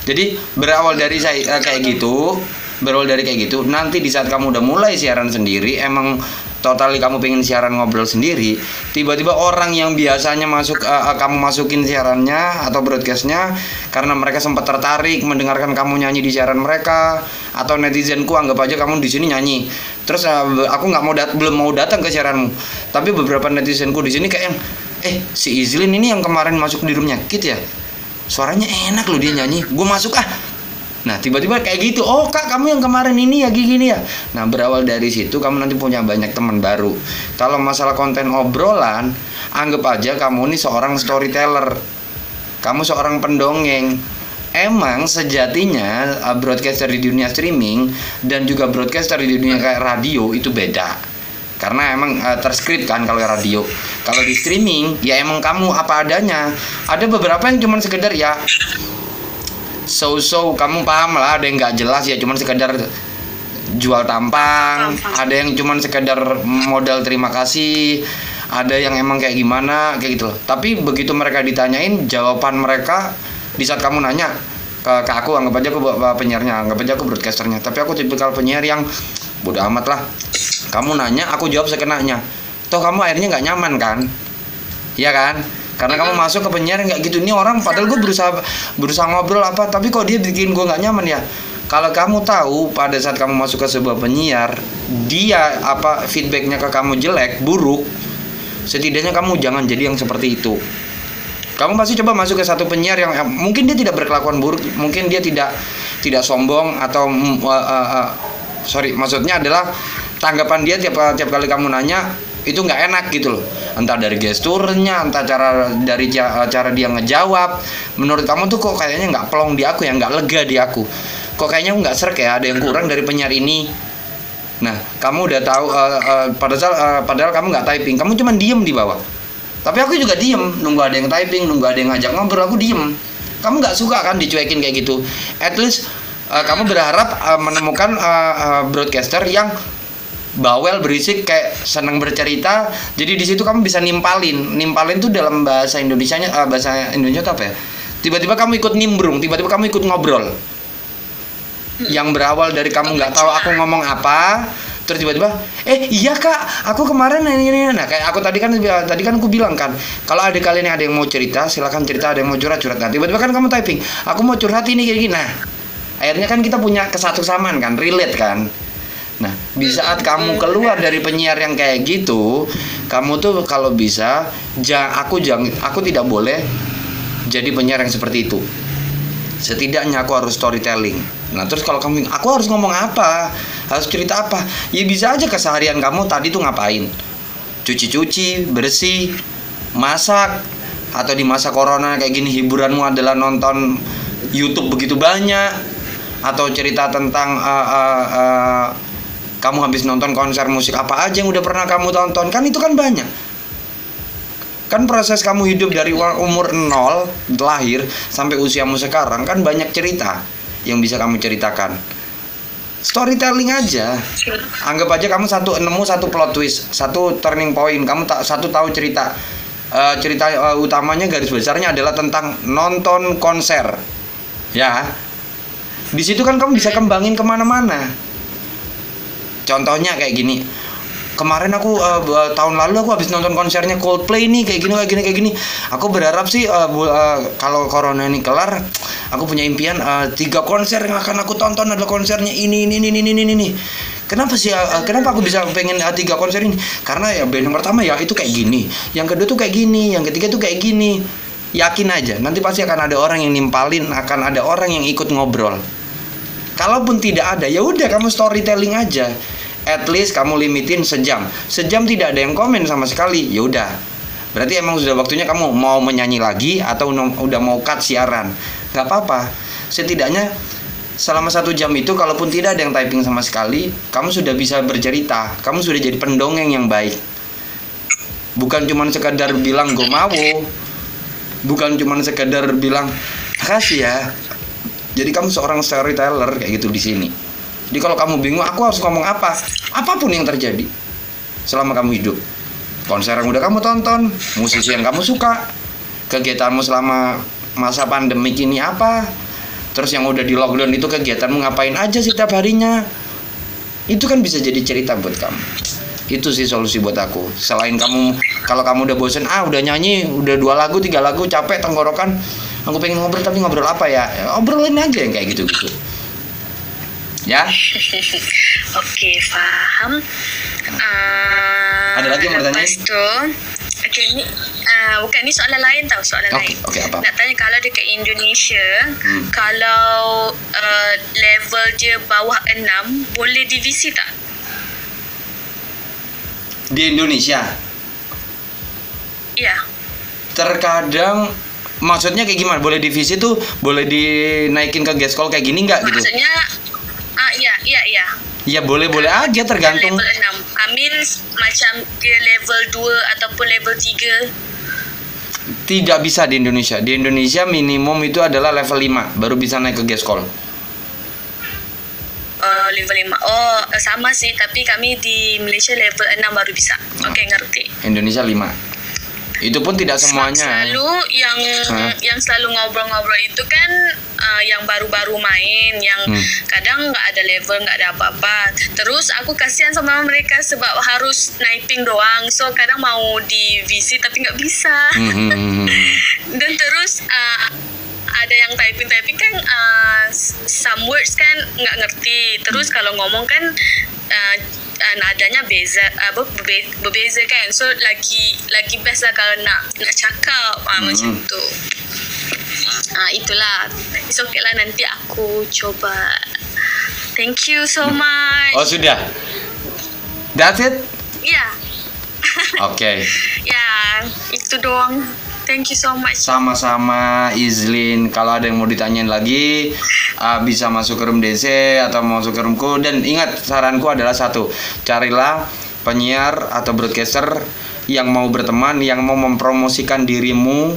Jadi berawal dari saya uh, kayak gitu, berawal dari kayak gitu. Nanti di saat kamu udah mulai siaran sendiri, emang totali kamu pengen siaran ngobrol sendiri, tiba-tiba orang yang biasanya masuk uh, kamu masukin siarannya atau broadcastnya karena mereka sempat tertarik mendengarkan kamu nyanyi di siaran mereka atau netizenku anggap aja kamu di sini nyanyi. Terus uh, aku nggak mau dat belum mau datang ke siaranmu, tapi beberapa netizenku di sini kayak yang eh si Izlin ini yang kemarin masuk di roomnya Kit ya? Suaranya enak loh dia nyanyi. Gue masuk ah Nah tiba-tiba kayak gitu, oh kak kamu yang kemarin ini ya gini ya. Nah berawal dari situ kamu nanti punya banyak teman baru. Kalau masalah konten obrolan, anggap aja kamu ini seorang storyteller, kamu seorang pendongeng. Emang sejatinya uh, broadcaster di dunia streaming dan juga broadcaster di dunia kayak radio itu beda karena emang uh, terskrip kan kalau radio kalau di streaming ya emang kamu apa adanya ada beberapa yang cuman sekedar ya so-so kamu paham lah ada yang nggak jelas ya cuman sekedar jual tampang ada yang cuman sekedar modal terima kasih ada yang emang kayak gimana kayak gitu loh. Tapi begitu mereka ditanyain jawaban mereka di saat kamu nanya ke, ke aku anggap aja aku penyiarnya anggap aja aku broadcasternya. Tapi aku tipikal penyiar yang bodoh amat lah. Kamu nanya aku jawab sekenanya. Toh kamu akhirnya nggak nyaman kan? Iya kan karena kamu masuk ke penyiar nggak gitu. Ini orang padahal gue berusaha berusaha ngobrol apa tapi kok dia bikin gue nggak nyaman ya? Kalau kamu tahu pada saat kamu masuk ke sebuah penyiar dia apa feedbacknya ke kamu jelek buruk setidaknya kamu jangan jadi yang seperti itu. Kamu pasti coba masuk ke satu penyiar yang mungkin dia tidak berkelakuan buruk mungkin dia tidak tidak sombong atau uh, uh, uh, sorry maksudnya adalah tanggapan dia tiap tiap kali kamu nanya itu nggak enak gitu loh. Entah dari gesturnya entah cara dari cara dia ngejawab. Menurut kamu tuh kok kayaknya nggak pelong di aku ya nggak lega di aku? Kok kayaknya nggak serk ya ada yang kurang dari penyiar ini? Nah kamu udah tahu uh, uh, padahal uh, padahal kamu nggak typing. Kamu cuma diem di bawah. Tapi aku juga diem nunggu ada yang typing nunggu ada yang ngajak ngobrol aku diem. Kamu nggak suka kan dicuekin kayak gitu? At least uh, kamu berharap uh, menemukan uh, uh, broadcaster yang bawel berisik kayak senang bercerita. Jadi di situ kamu bisa nimpalin. Nimpalin tuh dalam bahasa Indonesia nya uh, bahasa Indonesia tuh apa ya? Tiba-tiba kamu ikut nimbrung tiba-tiba kamu ikut ngobrol. Yang berawal dari kamu nggak tahu aku ngomong apa terus tiba-tiba eh iya kak aku kemarin ini ini nah kayak aku tadi kan tadi kan aku bilang kan kalau ada kalian yang ada yang mau cerita silakan cerita ada yang mau curhat curhat nah tiba-tiba kan kamu typing aku mau curhat ini kayak gini. Nah akhirnya kan kita punya kesatu samaan kan relate kan di saat kamu keluar dari penyiar yang kayak gitu, kamu tuh kalau bisa, jangan aku jangan aku tidak boleh jadi penyiar yang seperti itu. Setidaknya aku harus storytelling. Nah, terus kalau kamu aku harus ngomong apa? Harus cerita apa? Ya bisa aja keseharian kamu tadi tuh ngapain? Cuci-cuci, bersih, masak atau di masa corona kayak gini hiburanmu adalah nonton YouTube begitu banyak atau cerita tentang uh, uh, uh, kamu habis nonton konser musik apa aja yang udah pernah kamu tonton? Kan itu kan banyak. Kan proses kamu hidup dari umur nol lahir sampai usiamu sekarang kan banyak cerita yang bisa kamu ceritakan. Storytelling aja. Anggap aja kamu satu nemu satu plot twist satu turning point. Kamu tak satu tahu cerita uh, cerita uh, utamanya garis besarnya adalah tentang nonton konser. Ya. Di situ kan kamu bisa kembangin ke mana-mana contohnya kayak gini. Kemarin aku uh, tahun lalu aku habis nonton konsernya Coldplay nih kayak gini kayak gini kayak gini. Aku berharap sih uh, uh, kalau corona ini kelar aku punya impian uh, tiga konser yang akan aku tonton adalah konsernya ini ini ini ini ini ini. Kenapa sih uh, kenapa aku bisa pengen uh, tiga konser ini? Karena ya band yang pertama ya itu kayak gini. Yang kedua tuh kayak gini yang ketiga tuh kayak gini. Yakin aja nanti pasti akan ada orang yang nimpalin akan ada orang yang ikut ngobrol kalaupun tidak ada ya udah kamu storytelling aja. At least kamu limitin sejam. Sejam tidak ada yang komen sama sekali ya udah. Berarti emang sudah waktunya kamu mau menyanyi lagi atau udah mau cut siaran. Nggak apa-apa. Setidaknya selama satu jam itu kalaupun tidak ada yang typing sama sekali kamu sudah bisa bercerita. Kamu sudah jadi pendongeng yang baik. Bukan cuma sekadar bilang gue bukan cuma sekadar bilang makasih ya jadi kamu seorang storyteller kayak gitu di sini jadi kalau kamu bingung, aku harus ngomong apa? Apa pun yang terjadi selama kamu hidup. Konser yang udah kamu tonton, musisi yang kamu suka, kegiatanmu selama masa pandemi ini apa? Terus yang udah di lockdown itu kegiatanmu ngapain aja setiap harinya? Itu kan bisa jadi cerita buat kamu. Itu sih solusi buat aku. Selain kamu, kalau kamu udah bosen, ah udah nyanyi, udah dua lagu, tiga lagu, capek tenggorokan, aku pengen ngobrol tapi ngobrol apa ya? ya obrolin aja yang kayak gitu-gitu ya oke paham uh, ada lagi yang mau tanya itu oke ini uh, uh, bukan ni soalan lain tau soalan Okey, lain. okey, apa? Nak tanya kalau dekat Indonesia, Hmm. kalau uh, level dia bawah 6 boleh divisi tak? Di Indonesia Ya. terkadang maksudnya kayak gimana? Boleh divisi tuh boleh dinaikin ke gaskol kayak gini nggak gitu? Maksudnya ah ya, ya, ya. Ya boleh boleh aja tergantung. Level 6. I mean macam dia level 2 ataupun level 3. Tidak bisa di Indonesia. Di Indonesia minimum itu adalah level 5 baru bisa naik ke gaskol. Uh, level 5. Oh, uh, sama sih tapi kami di Malaysia level 6 baru bisa. Ah. Okey, ngerti. Indonesia 5. Itu pun tidak semuanya. Selalu yang Hah? yang selalu ngobrol-ngobrol itu kan uh, yang baru-baru main, yang Hmm. kadang nggak ada level, nggak ada apa-apa. Terus aku kasihan sama mereka sebab harus naiping doang. So kadang mau di VC tapi nggak bisa. Hmm, hmm, hmm, hmm. <laughs> Dan terus uh, ada yang typing typing kan uh, some words kan nggak ngerti. Terus kalau ngomong kan uh, uh, nadanya beza apa berbe- berbeza kan. So lagi lagi best lah kalau nak nak cakap uh, Hmm. macam tu. Ah itulah. It's okay lah nanti aku coba. Thank you so much. Oh sudah. That's it. Ya. Oke. Ya, itu doang. Thank you so much. Sama-sama Izlin. Kalau ada yang mau ditanyain lagi uh, bisa masuk ke room DC atau masuk ke roomku. Dan ingat saranku adalah satu, carilah penyiar atau broadcaster yang mau berteman, yang mau mempromosikan dirimu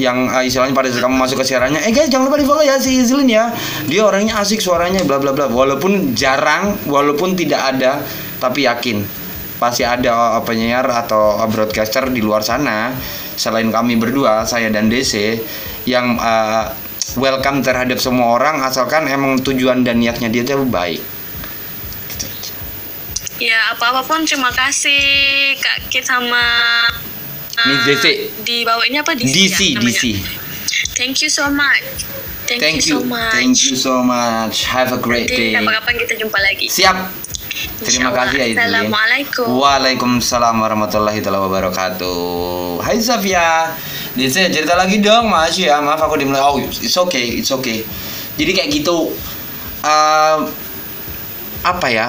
yang uh, istilahnya pada saat kamu masuk ke siarannya eh guys jangan lupa di follow ya si Izlin ya. Dia orangnya asik suaranya bla bla bla. Walaupun jarang walaupun tidak ada tapi yakin. Pasti ada uh, penyiar atau uh, broadcaster di luar sana selain kami berdua saya dan DC yang uh, welcome terhadap semua orang asalkan emang tujuan dan niatnya dia itu baik Ya, apa-apa pun terima kasih Kak Kit sama Ini ah, DC. Di bawah ini apa DC? DC ya? DC Thank you so much. Thank, thank you, you so much. thank you so much have a great Nanti day kapan-kapan kita jumpa lagi. siap Terima kasih ya. Assalamualaikum. Waalaikumsalam warahmatullahi wabarakatuh. Hai Safia. Dice cerita lagi dong, Mas ya. Maaf aku dimulai. Oh, it's okay, it's okay. Jadi kayak gitu. Um, apa ya?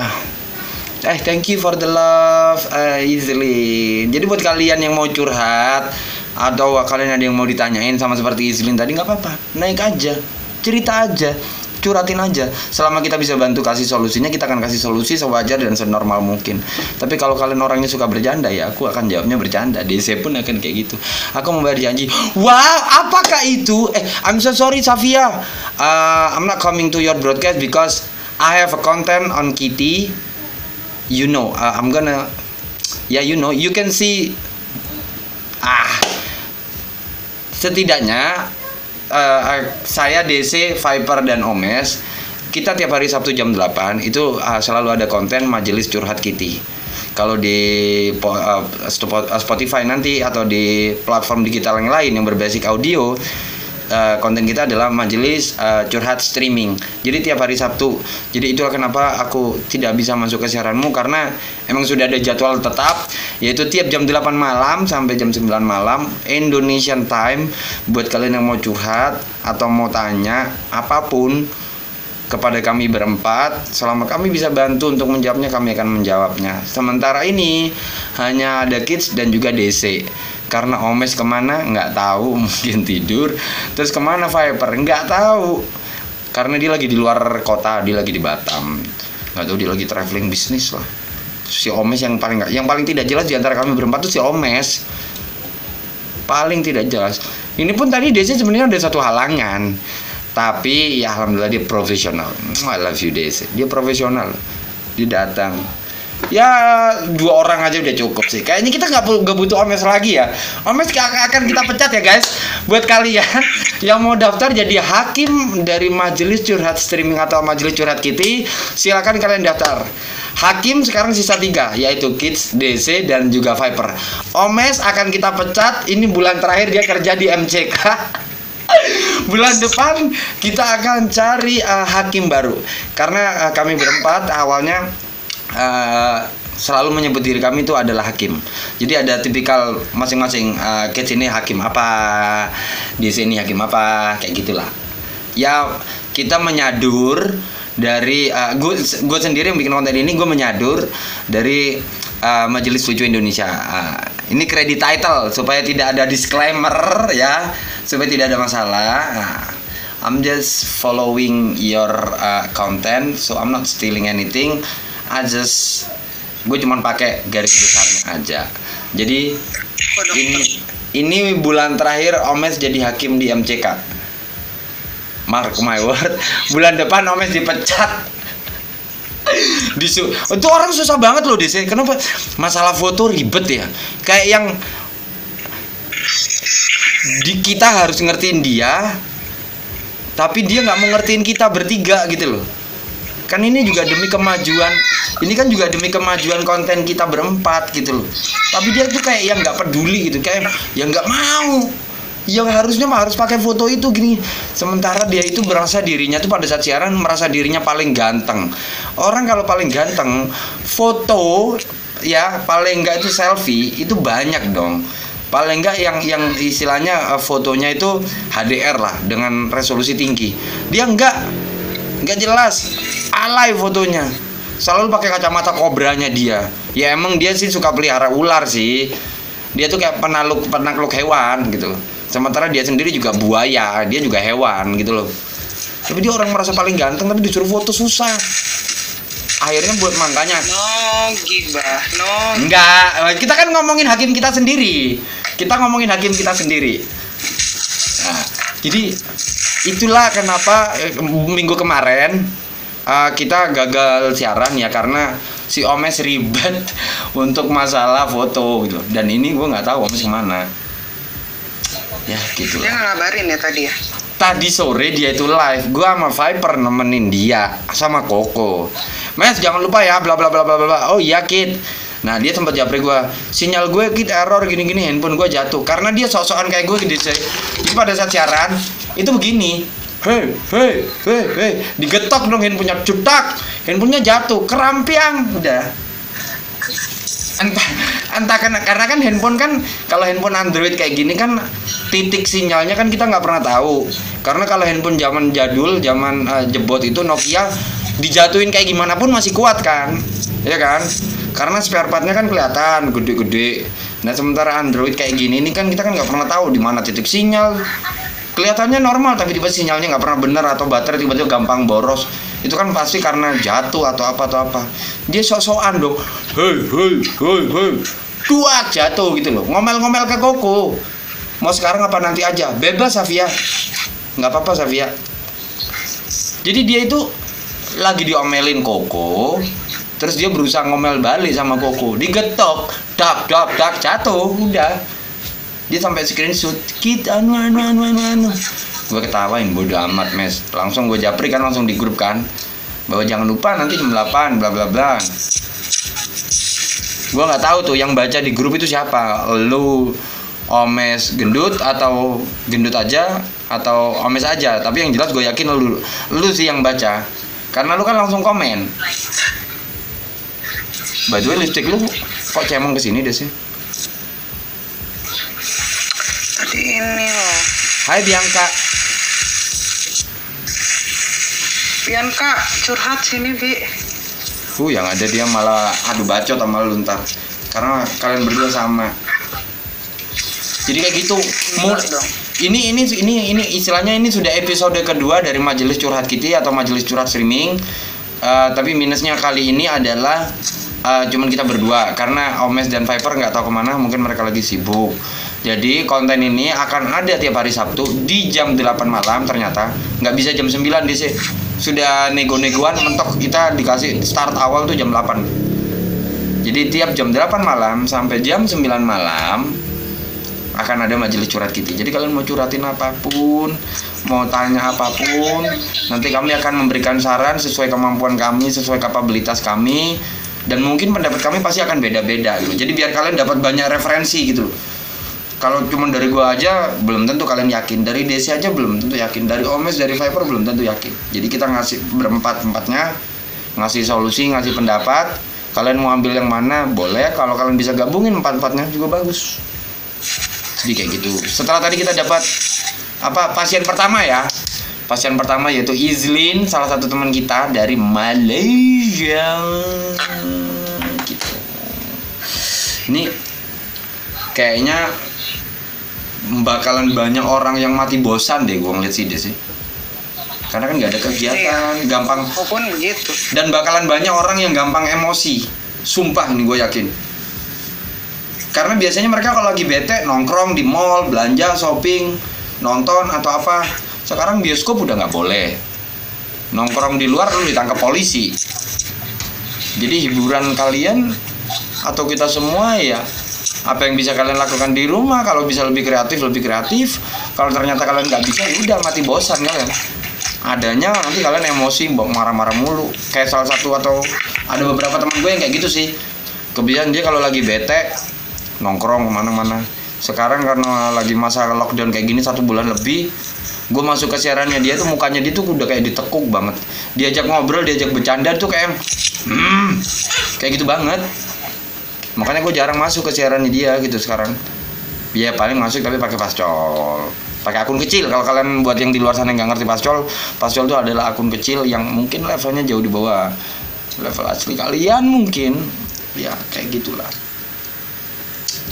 Eh, thank you for the love, uh, Izlin. Jadi buat kalian yang mau curhat atau kalian ada yang mau ditanyain sama seperti Izlin tadi nggak apa-apa, naik aja, cerita aja, curhatin aja. Selama kita bisa bantu kasih solusinya, kita akan kasih solusi sewajar dan senormal mungkin. Tapi kalau kalian orangnya suka bercanda ya, aku akan jawabnya bercanda. DC pun akan kayak gitu. Aku membayar janji. Wah, apakah itu? Eh, I'm so sorry Safia. Uh, I'm not coming to your broadcast because I have a content on Kitty you know uh, I'm gonna ya you know you can see ah setidaknya uh, saya DC Viper dan Omes kita tiap hari Sabtu jam 8 itu uh, selalu ada konten majelis curhat Kitty. Kalau di uh, Spotify nanti atau di platform digital yang lain yang berbasis audio uh, konten kita adalah majelis uh, curhat streaming. Jadi tiap hari Sabtu. Jadi itulah kenapa aku tidak bisa masuk ke siaranmu karena emang sudah ada jadwal tetap yaitu tiap jam 8 malam sampai jam 9 malam Indonesian time buat kalian yang mau curhat atau mau tanya apa pun kepada kami berempat selama kami bisa bantu untuk menjawabnya kami akan menjawabnya sementara ini hanya ada kids dan juga DC karena Omes ke mana? Nggak tahu <laughs> mungkin tidur. Terus ke mana Viper? Nggak tahu. Karena dia lagi di luar kota dia lagi di Batam. Nggak tahu dia lagi traveling bisnis lah. Si Omes yang paling nggak yang paling tidak jelas di antara kami berempat tuh si Omes. Paling tidak jelas. Ini pun tadi DC sebenarnya ada satu halangan. Tapi ya alhamdulillah dia profesional. I love you DC dia profesional. Dia datang ya dua orang aja udah cukup sih kayaknya kita nggak nggak butuh Omes lagi ya Omes akan kita pecat ya guys buat kalian <laughs> yang mau daftar jadi hakim dari majelis curhat streaming atau majelis curhat Kitty silakan kalian daftar Hakim sekarang sisa tiga yaitu Kids, DC dan juga Viper. Omes akan kita pecat. Ini bulan terakhir dia kerja di MCK. <laughs> bulan depan kita akan cari uh, hakim baru karena uh, kami berempat awalnya uh, selalu menyebut diri kami itu adalah hakim. Jadi ada tipikal masing-masing uh, ke sini hakim apa, di sini hakim apa, kayak gitulah. Ya kita menyadur dari uh, gue gue sendiri yang bikin konten ini gue menyadur dari uh, Majelis Lucu Indonesia. Uh, ini kredit title supaya tidak ada disclaimer ya, supaya tidak ada masalah. Uh, I'm just following your uh, content, so I'm not stealing anything. I just gue cuman pakai garis besarnya aja. Jadi ini ini bulan terakhir Omes jadi hakim di MCK. Mark my word, bulan depan Omes dipecat. <laughs> Disu itu orang susah banget loh desi. Kenapa? Masalah foto ribet ya. Kayak yang di kita harus ngertiin dia, tapi dia nggak mau ngertiin kita bertiga gitu loh kan ini juga demi kemajuan ini kan juga demi kemajuan konten kita berempat gitu loh. Tapi dia tuh kayak yang nggak peduli gitu kayak yang nggak mau. Yang harusnya mah harus pakai foto itu gini. Sementara dia itu merasa dirinya tuh pada saat siaran merasa dirinya paling ganteng. Orang kalau paling ganteng foto ya paling enggak itu selfie itu banyak dong. Paling enggak yang yang istilahnya uh, fotonya itu HDR lah dengan resolusi tinggi. Dia enggak enggak jelas. Alay fotonya. Selalu pakai kacamata kobranya dia. Ya emang dia sih suka pelihara ular sih. Dia tuh kayak penakluk penakluk hewan gitu. Sementara dia sendiri juga buaya dia juga hewan gitu loh. Tapi dia orang merasa paling ganteng tapi disuruh foto susah. Akhirnya buat makanya. No gibah no enggak kita kan ngomongin hakim kita sendiri. Kita ngomongin hakim kita sendiri. Nah, jadi itulah kenapa eh, minggu kemarin uh, kita gagal siaran ya karena si Omes ribet <laughs> untuk masalah foto gitu. Dan ini gue nggak tahu Omes ke mana ya gitu dia ngabarin ya tadi ya? Tadi sore dia itu live. Gue sama Viper nemenin dia sama Koko. Mes jangan lupa ya bla bla bla bla bla. Oh iya Kit Nah dia sempat japri gue Sinyal gue kit error gini-gini handphone gue jatuh. Karena dia sok-sokan kayak gue gitu Jadi pada saat siaran Itu begini. Hei, hei, hei, hei. Digetok dong handphonenya Cutak. Handphonenya jatuh Kerampiang. Udah. Entah entah karena karena kan handphone kan kalau handphone Android kayak gini kan titik sinyalnya kan kita nggak pernah tahu. Karena kalau handphone zaman jadul zaman uh, jebot itu Nokia dijatuhin kayak gimana pun masih kuat kan ya kan? Karena spare partnya kan kelihatan gede-gede. Nah sementara Android kayak gini ini kan kita kan nggak pernah tahu di mana titik sinyal. Kelihatannya normal tapi tiba sinyalnya nggak pernah benar atau baterai tiba-tiba gampang boros. Itu kan pasti karena jatuh atau apa atau apa. Dia sok-sokan dong. Hei hei hei hei. Kuat jatuh gitu loh. Ngomel-ngomel ke Koko mau sekarang apa nanti aja? Bebas Safia. Nggak apa-apa Safia. Jadi dia itu lagi diomelin Koko terus dia berusaha ngomel balik sama Koko. Digetok dak dak dak jatuh udah. Dia sampai screenshot kita anu anu anu anu anu. Gue ketawain bodo amat mes. Langsung gue japri kan langsung di grup kan. Bahwa jangan lupa nanti jam 8 bla bla bla. Gue nggak tahu tuh yang baca di grup itu siapa. Lu omes gendut atau gendut aja atau omes aja. Tapi yang jelas gue yakin lu lu sih yang baca karena lu kan langsung komen. By the way lipstick lu kok cemong ke sini deh sih tadi ini loh. Hai Bianca. Bianca curhat sini Bi Uh, yang ada dia malah adu bacot sama lu ntar. Karena kalian berdua sama. Jadi kayak gitu. Mul dong. Ini ini ini ini istilahnya ini sudah episode kedua dari majelis curhat kita atau majelis curhat streaming. Eh, tapi minusnya kali ini adalah eh, cuman kita berdua. Karena Omes dan Viper nggak tahu ke mana mungkin mereka lagi sibuk. Jadi konten ini akan ada tiap hari Sabtu di jam 8 malam ternyata. Nggak bisa jam 9 di sini sudah nego-negoan mentok kita dikasih start awal tuh jam 8 jadi tiap jam 8 malam sampai jam 9 malam akan ada majelis curhat kita. Jadi kalian mau curhatin apa pun, mau tanya apa pun, nanti kami akan memberikan saran sesuai kemampuan kami, sesuai kapabilitas kami, dan mungkin pendapat kami pasti akan beda-beda gitu. Jadi biar kalian dapat banyak referensi gitu. Kalau cuma dari gua aja belum tentu kalian yakin, dari Desi aja belum tentu yakin, dari Omes, dari Viper belum tentu yakin. Jadi kita ngasih berempat empatnya ngasih solusi, ngasih pendapat, kalian mau ambil yang mana boleh kalau kalian bisa gabungin empat empatnya juga bagus jadi kayak gitu. Setelah tadi kita dapat apa pasien pertama ya. Pasien pertama yaitu Izlin salah satu teman kita dari Malaysia. Gitu. Ini kayaknya bakalan banyak orang yang mati bosan deh gua ngeliat sih deh sih. Karena kan nggak ada kegiatan gampang. Walaupun begitu. dan bakalan banyak orang yang gampang emosi. Sumpah nih gue yakin karena biasanya mereka kalau lagi bete nongkrong di mall belanja shopping nonton atau apa. Sekarang bioskop udah nggak boleh. Nongkrong di luar lu ditangkap polisi. Jadi hiburan kalian atau kita semua ya apa yang bisa kalian lakukan di rumah kalau bisa lebih kreatif lebih kreatif. Kalau ternyata kalian nggak bisa ya udah mati bosan kalian. Adanya nanti kalian emosi marah-marah mulu. Kayak salah satu atau ada beberapa teman gue yang kayak gitu sih. Kebiasaan dia kalau lagi bete nongkrong ke mana-mana. Sekarang karena lagi masa lockdown kayak gini satu bulan lebih gue masuk ke siarannya. Dia tuh mukanya dia tuh udah kayak ditekuk banget. Diajak ngobrol diajak bercanda tuh kayak hmm, kayak gitu banget. Makanya gue jarang masuk ke siarannya dia gitu sekarang. Ya paling masuk tapi pakai pascol pakai akun kecil. Kalau kalian buat yang di luar sana nggak ngerti pascol pascol itu adalah akun kecil yang mungkin levelnya jauh di bawah. Level asli kalian mungkin. Ya kayak gitulah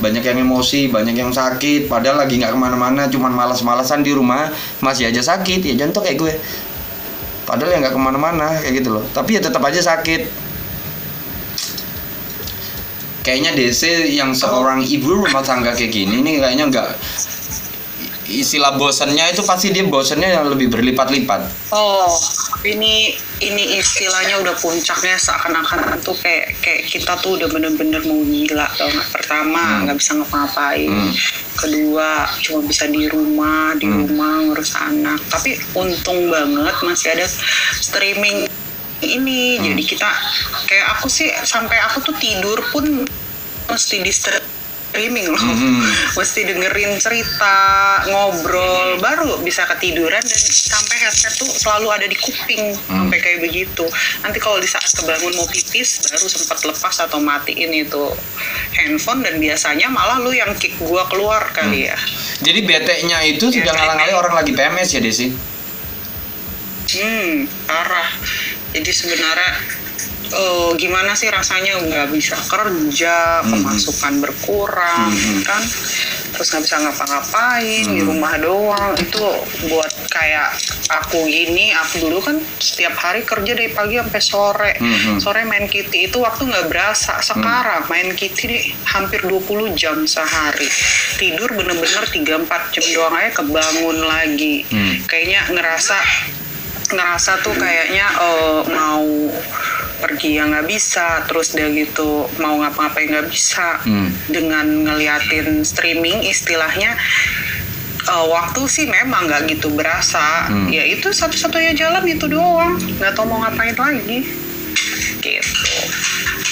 banyak yang emosi banyak yang sakit. Padahal lagi nggak ke mana-mana cuman malas-malasan di rumah masih aja sakit. Ya contoh kayak gue. Padahal ya nggak ke mana-mana kayak gitu loh. Tapi ya tetap aja sakit. Kayaknya DC yang seorang ibu rumah tangga kayak gini ini kayaknya nggak istilah bosannya itu pasti dia bosannya yang lebih berlipat-lipat Oh, ini ini istilahnya udah puncaknya seakan-akan tuh kayak kayak kita tuh udah bener-bener mau gila tau nggak? Pertama Hmm. nggak bisa ngapa-ngapain, Hmm. kedua cuma bisa di rumah di Hmm. rumah ngurus anak. Tapi untung banget masih ada streaming ini. Hmm. Jadi kita kayak aku sih sampai aku tuh tidur pun mesti di streaming loh. Hmm. <laughs> Mesti dengerin cerita, ngobrol, baru bisa ketiduran dan sampai headset tuh selalu ada di kuping Hmm. sampai kayak begitu. Nanti kalau di saat kebangun mau pipis baru sempat lepas atau matiin itu handphone dan biasanya malah lu yang kick gua keluar kali ya. jadi bete-nya itu Ya, sudah ngalang-ngalai orang lagi PMS ya Desi Hmm, parah. Jadi sebenarnya eh, gimana sih rasanya nggak bisa kerja, Hmm. pemasukan berkurang, Hmm. kan? Terus nggak bisa ngapa-ngapain di Hmm. rumah doang. Itu buat kayak aku gini, aku dulu kan setiap hari kerja dari pagi sampai sore. Hmm. Sore main kitty itu waktu nggak berasa. Sekarang main kitty nih hampir 20 jam sehari. Tidur bener-bener 3-4 jam doang aja kebangun lagi. Hmm. Kayaknya ngerasa ngerasa tuh kayaknya eh, mau pergi yang nggak bisa terus dia gitu mau ngapa-ngapain nggak bisa Hmm. dengan ngeliatin streaming istilahnya eh, waktu sih memang nggak gitu berasa Hmm. ya itu satu-satunya jalan itu doang nggak tahu mau ngapain lagi gitu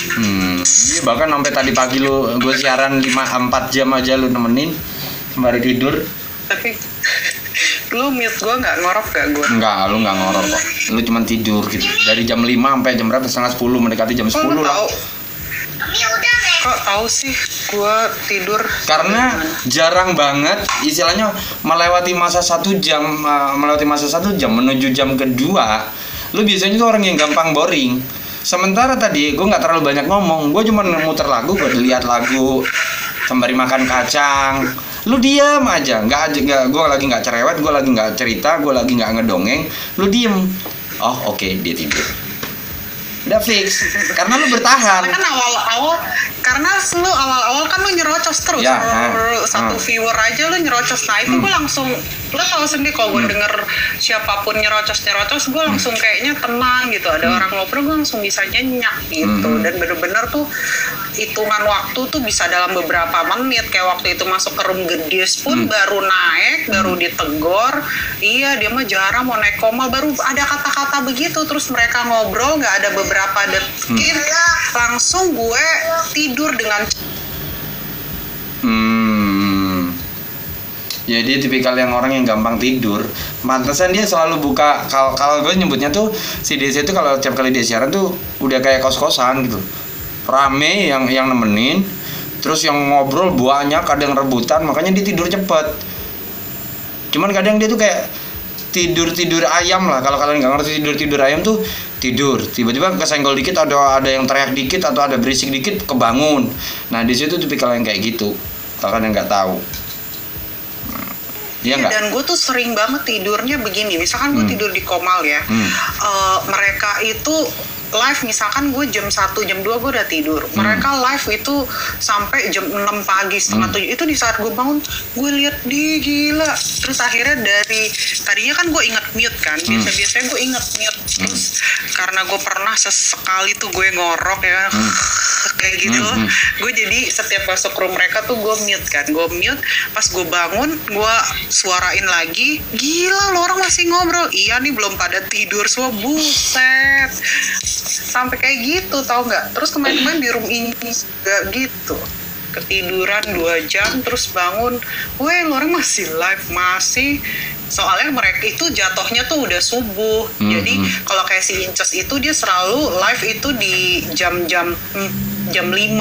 Hmm, iya, bahkan sampai tadi pagi lu gue siaran 5 4 jam aja lu nemenin sembari tidur. tapi lu mute gue nggak ngorok gak gue Enggak, lu enggak ngorok kok. Lu cuma tidur gitu. Dari jam 5 sampai jam berapa? Setengah 10 mendekati jam 10 kok lu lah. tahu kok tahu sih gue tidur Karena jarang banget istilahnya melewati masa satu jam uh, melewati masa satu jam menuju jam kedua lu biasanya tuh orang yang gampang boring sementara tadi gue nggak terlalu banyak ngomong gue cuma muter lagu gue lihat lagu sembari makan kacang lu diam aja. Nggak aja nggak gue lagi nggak cerewet gue lagi nggak cerita gue lagi nggak ngedongeng. Lu diem. Oh oke dia tidur udah fix karena lu bertahan Karena kan awal-awal karena lu awal-awal kan lu nyerocos terus Ya, ah, satu ah. viewer aja lu nyerocos nah itu Hmm. gue langsung lu tahu sendiri kalau gue Hmm. denger siapa pun nyerocos nyerocos gue langsung kayaknya tenang gitu ada Hmm. orang ngobrol gue langsung bisa nyenyak gitu Hmm. dan bener-bener tuh hitungan waktu tuh bisa dalam beberapa menit kayak waktu itu masuk ke room gedis pun Hmm. baru naik baru ditegor iya dia mah jarang mau naik koma baru ada kata-kata begitu terus mereka ngobrol nggak ada beberapa detik langsung gue tidur dengan Hmm. Ya dia tipikal yang orang yang gampang tidur. Mantesan dia selalu buka kalau kalau gue nyebutnya tuh si DC itu kalau tiap kali dia siaran tuh udah kayak kos-kosan gitu. rame yang yang nemenin terus yang ngobrol banyak ada yang rebutan makanya dia tidur cepet cuman kadang dia tuh kayak tidur tidur ayam lah kalau kalian nggak ngerti tidur tidur ayam tuh tidur tiba-tiba kesenggol dikit ada ada yang teriak dikit atau ada berisik dikit kebangun nah di situ tipikal yang kayak gitu kalian nggak tahu Iya nggak? Dan gue tuh sering banget tidurnya begini. Misalkan gue Hmm. tidur di Komal ya, Hmm. eh, mereka itu live misalkan gue jam 1, jam 2 gue udah tidur. Mereka live itu sampai jam 6 pagi, setengah Hmm. 7. Itu di saat gue bangun, gue lihat di gila. Terus akhirnya dari tadinya kan gue inget mute kan. Hmm. Biasa-biasanya gue inget mute. Terus karena gue pernah sesekali tuh gue ngorok ya. <laughs> kayak gitu Hmm, hmm. Gue jadi setiap masuk room mereka tuh gue mute kan. Gue mute pas gue bangun gue suarain lagi. Gila lo orang masih ngobrol. Iya nih belum pada tidur semua. Buset. Sampai kayak gitu tau nggak? Terus kemarin-kemarin di room ini juga gitu. Ketiduran dua jam terus bangun. Weh lo orang masih live masih. Soalnya mereka itu jatuhnya tuh udah subuh. Hmm, Jadi hmm. kalau kayak si Inces itu dia selalu live itu di jam-jam hmm, jam 5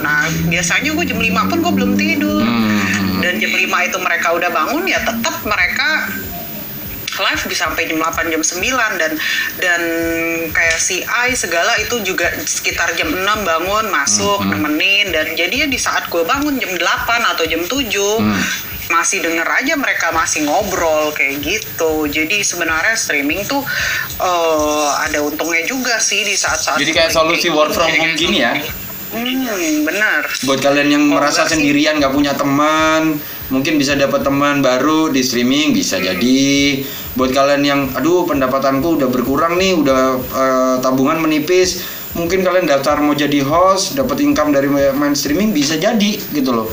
nah biasanya gue jam 5 pun gue belum tidur Hmm. dan jam 5 itu mereka udah bangun ya tetap mereka live bisa sampai jam 8 jam 9 dan dan kayak si Ai segala itu juga sekitar jam 6 bangun masuk Hmm. nemenin dan jadi ya di saat gue bangun jam 8 atau jam 7 Hmm. masih denger aja mereka masih ngobrol kayak gitu jadi sebenarnya streaming tuh eh, ada untungnya juga sih di saat-saat Jadi kayak solusi work from home gini ya. hmm benar Buat kalian yang Oh, merasa sih. sendirian nggak punya teman, mungkin bisa dapat teman baru di streaming bisa Hmm. jadi. Buat kalian yang aduh pendapatanku udah berkurang nih, udah eh, tabungan menipis, mungkin kalian daftar mau jadi host, dapat income dari main streaming bisa jadi gitu loh.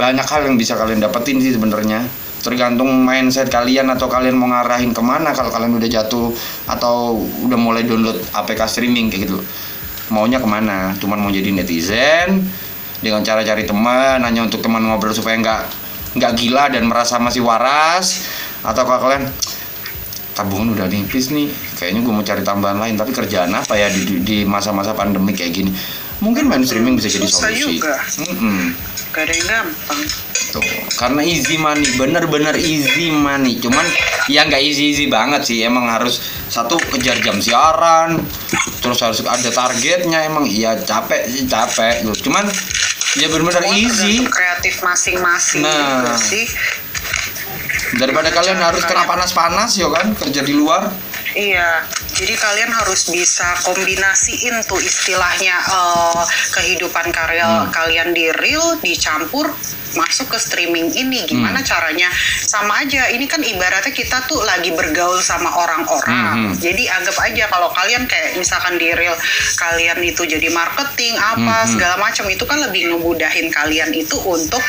Banyak hal yang bisa kalian dapetin sih sebenarnya. Tergantung mindset kalian atau kalian mau ngarahin ke mana kalau kalian udah jatuh atau udah mulai download APK streaming kayak gitu maunya ke mana cuman mau jadi netizen dengan cara cari teman hanya untuk teman ngobrol supaya nggak nggak gila dan merasa masih waras atau kalau kalian tabungan udah nipis nih kayaknya gue mau cari tambahan lain tapi kerjaan apa ya di, di- masa-masa pandemi kayak gini mungkin main streaming bisa jadi Susah solusi juga. Gak ada yang gampang Tuh, karena easy money, bener-bener easy money. Cuman ya nggak easy easy banget sih. Emang harus satu kejar jam siaran, terus harus ada targetnya. Emang iya capek sih capek. Cuman ya bener-bener Semua easy. kreatif masing-masing Nah. sih Daripada kalian harus kena panas-panas ya kan? Kerja di luar. Iya, jadi kalian harus bisa kombinasiin tuh istilahnya eh, kehidupan karya Hmm. kalian di real dicampur masuk ke streaming ini. Gimana Hmm. caranya? Sama aja. Ini kan ibaratnya kita tuh lagi bergaul sama orang-orang. Hmm, hmm. Jadi anggap aja kalau kalian kayak misalkan di real kalian itu jadi marketing apa Hmm, hmm. segala macam itu kan lebih ngemudahin kalian itu untuk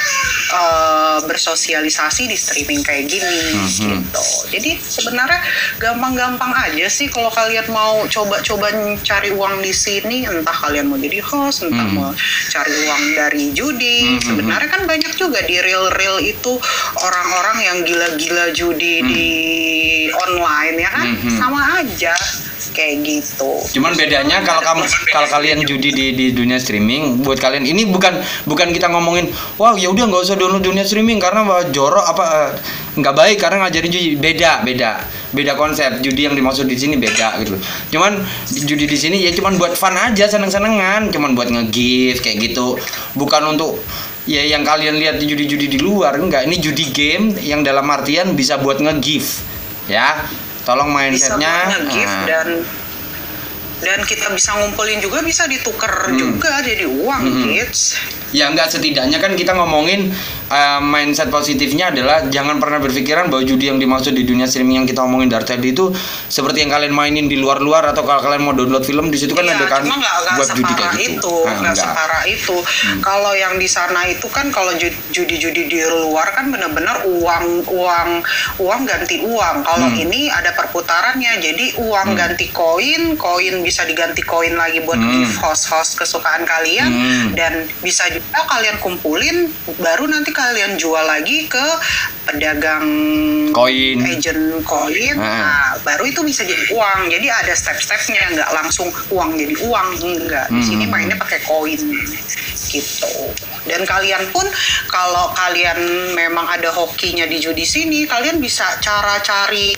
eh, bersosialisasi di streaming kayak gini Hmm, hmm. gitu. Jadi sebenarnya gampang-gampang aja sih kalau kalian mau coba-coba cari uang di sini, entah kalian mau jadi host, entah Hmm. mau cari uang dari judi. Hmm, Sebenarnya kan banyak juga di real-real itu orang-orang yang gila-gila judi di online ya kan, Hmm, hmm. sama aja kayak gitu. Cuman bedanya kalau kamu kalau kalian judi di, di dunia streaming, buat kalian ini bukan bukan kita ngomongin, wah ya udah nggak usah download dunia streaming karena wah, jorok apa eh, nggak baik karena ngajarin judi beda beda beda konsep judi yang dimaksud di sini beda gitu. Cuman judi di sini ya cuman buat fun aja seneng senengan, cuman buat nge-give kayak gitu, bukan untuk ya yang kalian lihat di judi-judi di luar enggak. Ini judi game yang dalam artian bisa buat nge-give ya. Tolong bisa mindsetnya. buat gift nah. dan dan kita bisa ngumpulin juga bisa ditukar Hmm. juga jadi uang Hmm. kids ya enggak setidaknya kan kita ngomongin uh, mindset positifnya adalah jangan pernah berpikiran bahwa judi yang dimaksud di dunia streaming yang kita ngomongin dari tadi itu seperti yang kalian mainin di luar-luar atau kalau kalian mau download film di situ kan Iya, ada kan web judi kayak gitu itu, Nah, nggak enggak. Hmm. separah itu. Kalau yang di sana itu kan kalau ju- judi-judi di luar kan benar-benar uang uang uang ganti uang. Kalau Hmm. ini ada perputarannya, jadi uang ganti koin, koin bisa diganti koin lagi buat Hmm. gift host-host kesukaan kalian Hmm. dan bisa juga kalian kumpulin baru nanti kalian jual lagi ke pedagang Koin. agent koin Ah. nah baru itu bisa jadi uang jadi ada step-stepnya nggak langsung uang jadi uang enggak di sini Hmm. mainnya pakai koin gitu dan kalian pun kalau kalian memang ada hokinya di judi sini kalian bisa cara cari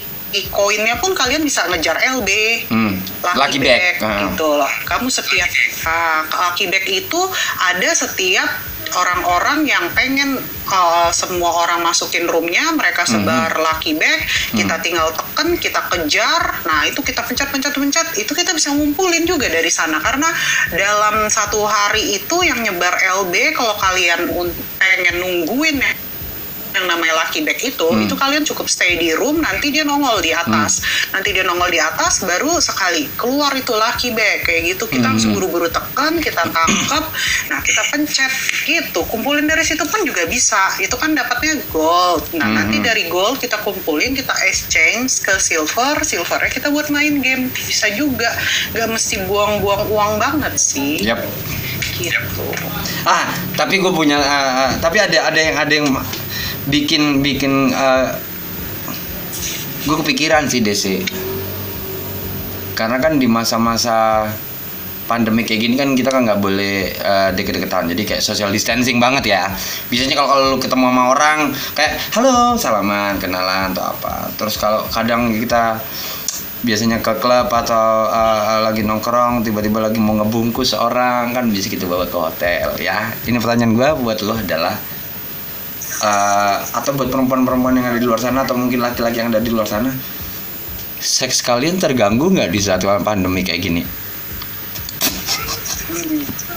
koinnya pun kalian bisa ngejar LB Hmm. Lucky bag. Ah. gitu loh kamu setiap ah, lucky bag itu ada setiap orang-orang yang pengen uh, semua orang masukin roomnya mereka Hmm. sebar lucky bag kita tinggal tekan kita kejar nah itu kita pencet pencet pencet itu kita bisa ngumpulin juga dari sana karena dalam satu hari itu yang nyebar LB kalau kalian pengen nungguin ya yang namanya lucky bag itu Hmm. itu kalian cukup stay di room nanti dia nongol di atas. Nanti dia nongol di atas baru sekali keluar itu lucky bag kayak gitu. Kita Hmm. harus buru-buru tekan kita tangkap. Nah kita pencet gitu. Kumpulin dari situ pun juga bisa. Itu kan dapatnya gold. Nah Hmm. nanti dari gold kita kumpulin kita exchange ke silver. Silvernya kita buat main game. Bisa juga. Nggak mesti buang-buang uang banget sih. Yap. gitu. Ah, tapi gue punya ah, tapi ada ada yang ada yang bikin bikin gue kepikiran sih DC. Karena kan di masa-masa pandemi kayak gini kan kita kan nggak boleh eh, deket-deketan. Jadi kayak social distancing banget ya. Biasanya kalau kalau ketemu sama orang kayak halo salaman kenalan atau apa. Terus kalau kadang kita biasanya ke klub atau uh, lagi nongkrong tiba-tiba lagi mau ngebungkus orang kan bisa kita bawa ke hotel ya. Ini pertanyaan gua buat lo adalah uh, atau buat perempuan-perempuan yang ada di luar sana atau mungkin laki-laki yang ada di luar sana seks kalian terganggu nggak di saat pandemi kayak gini. <laughs>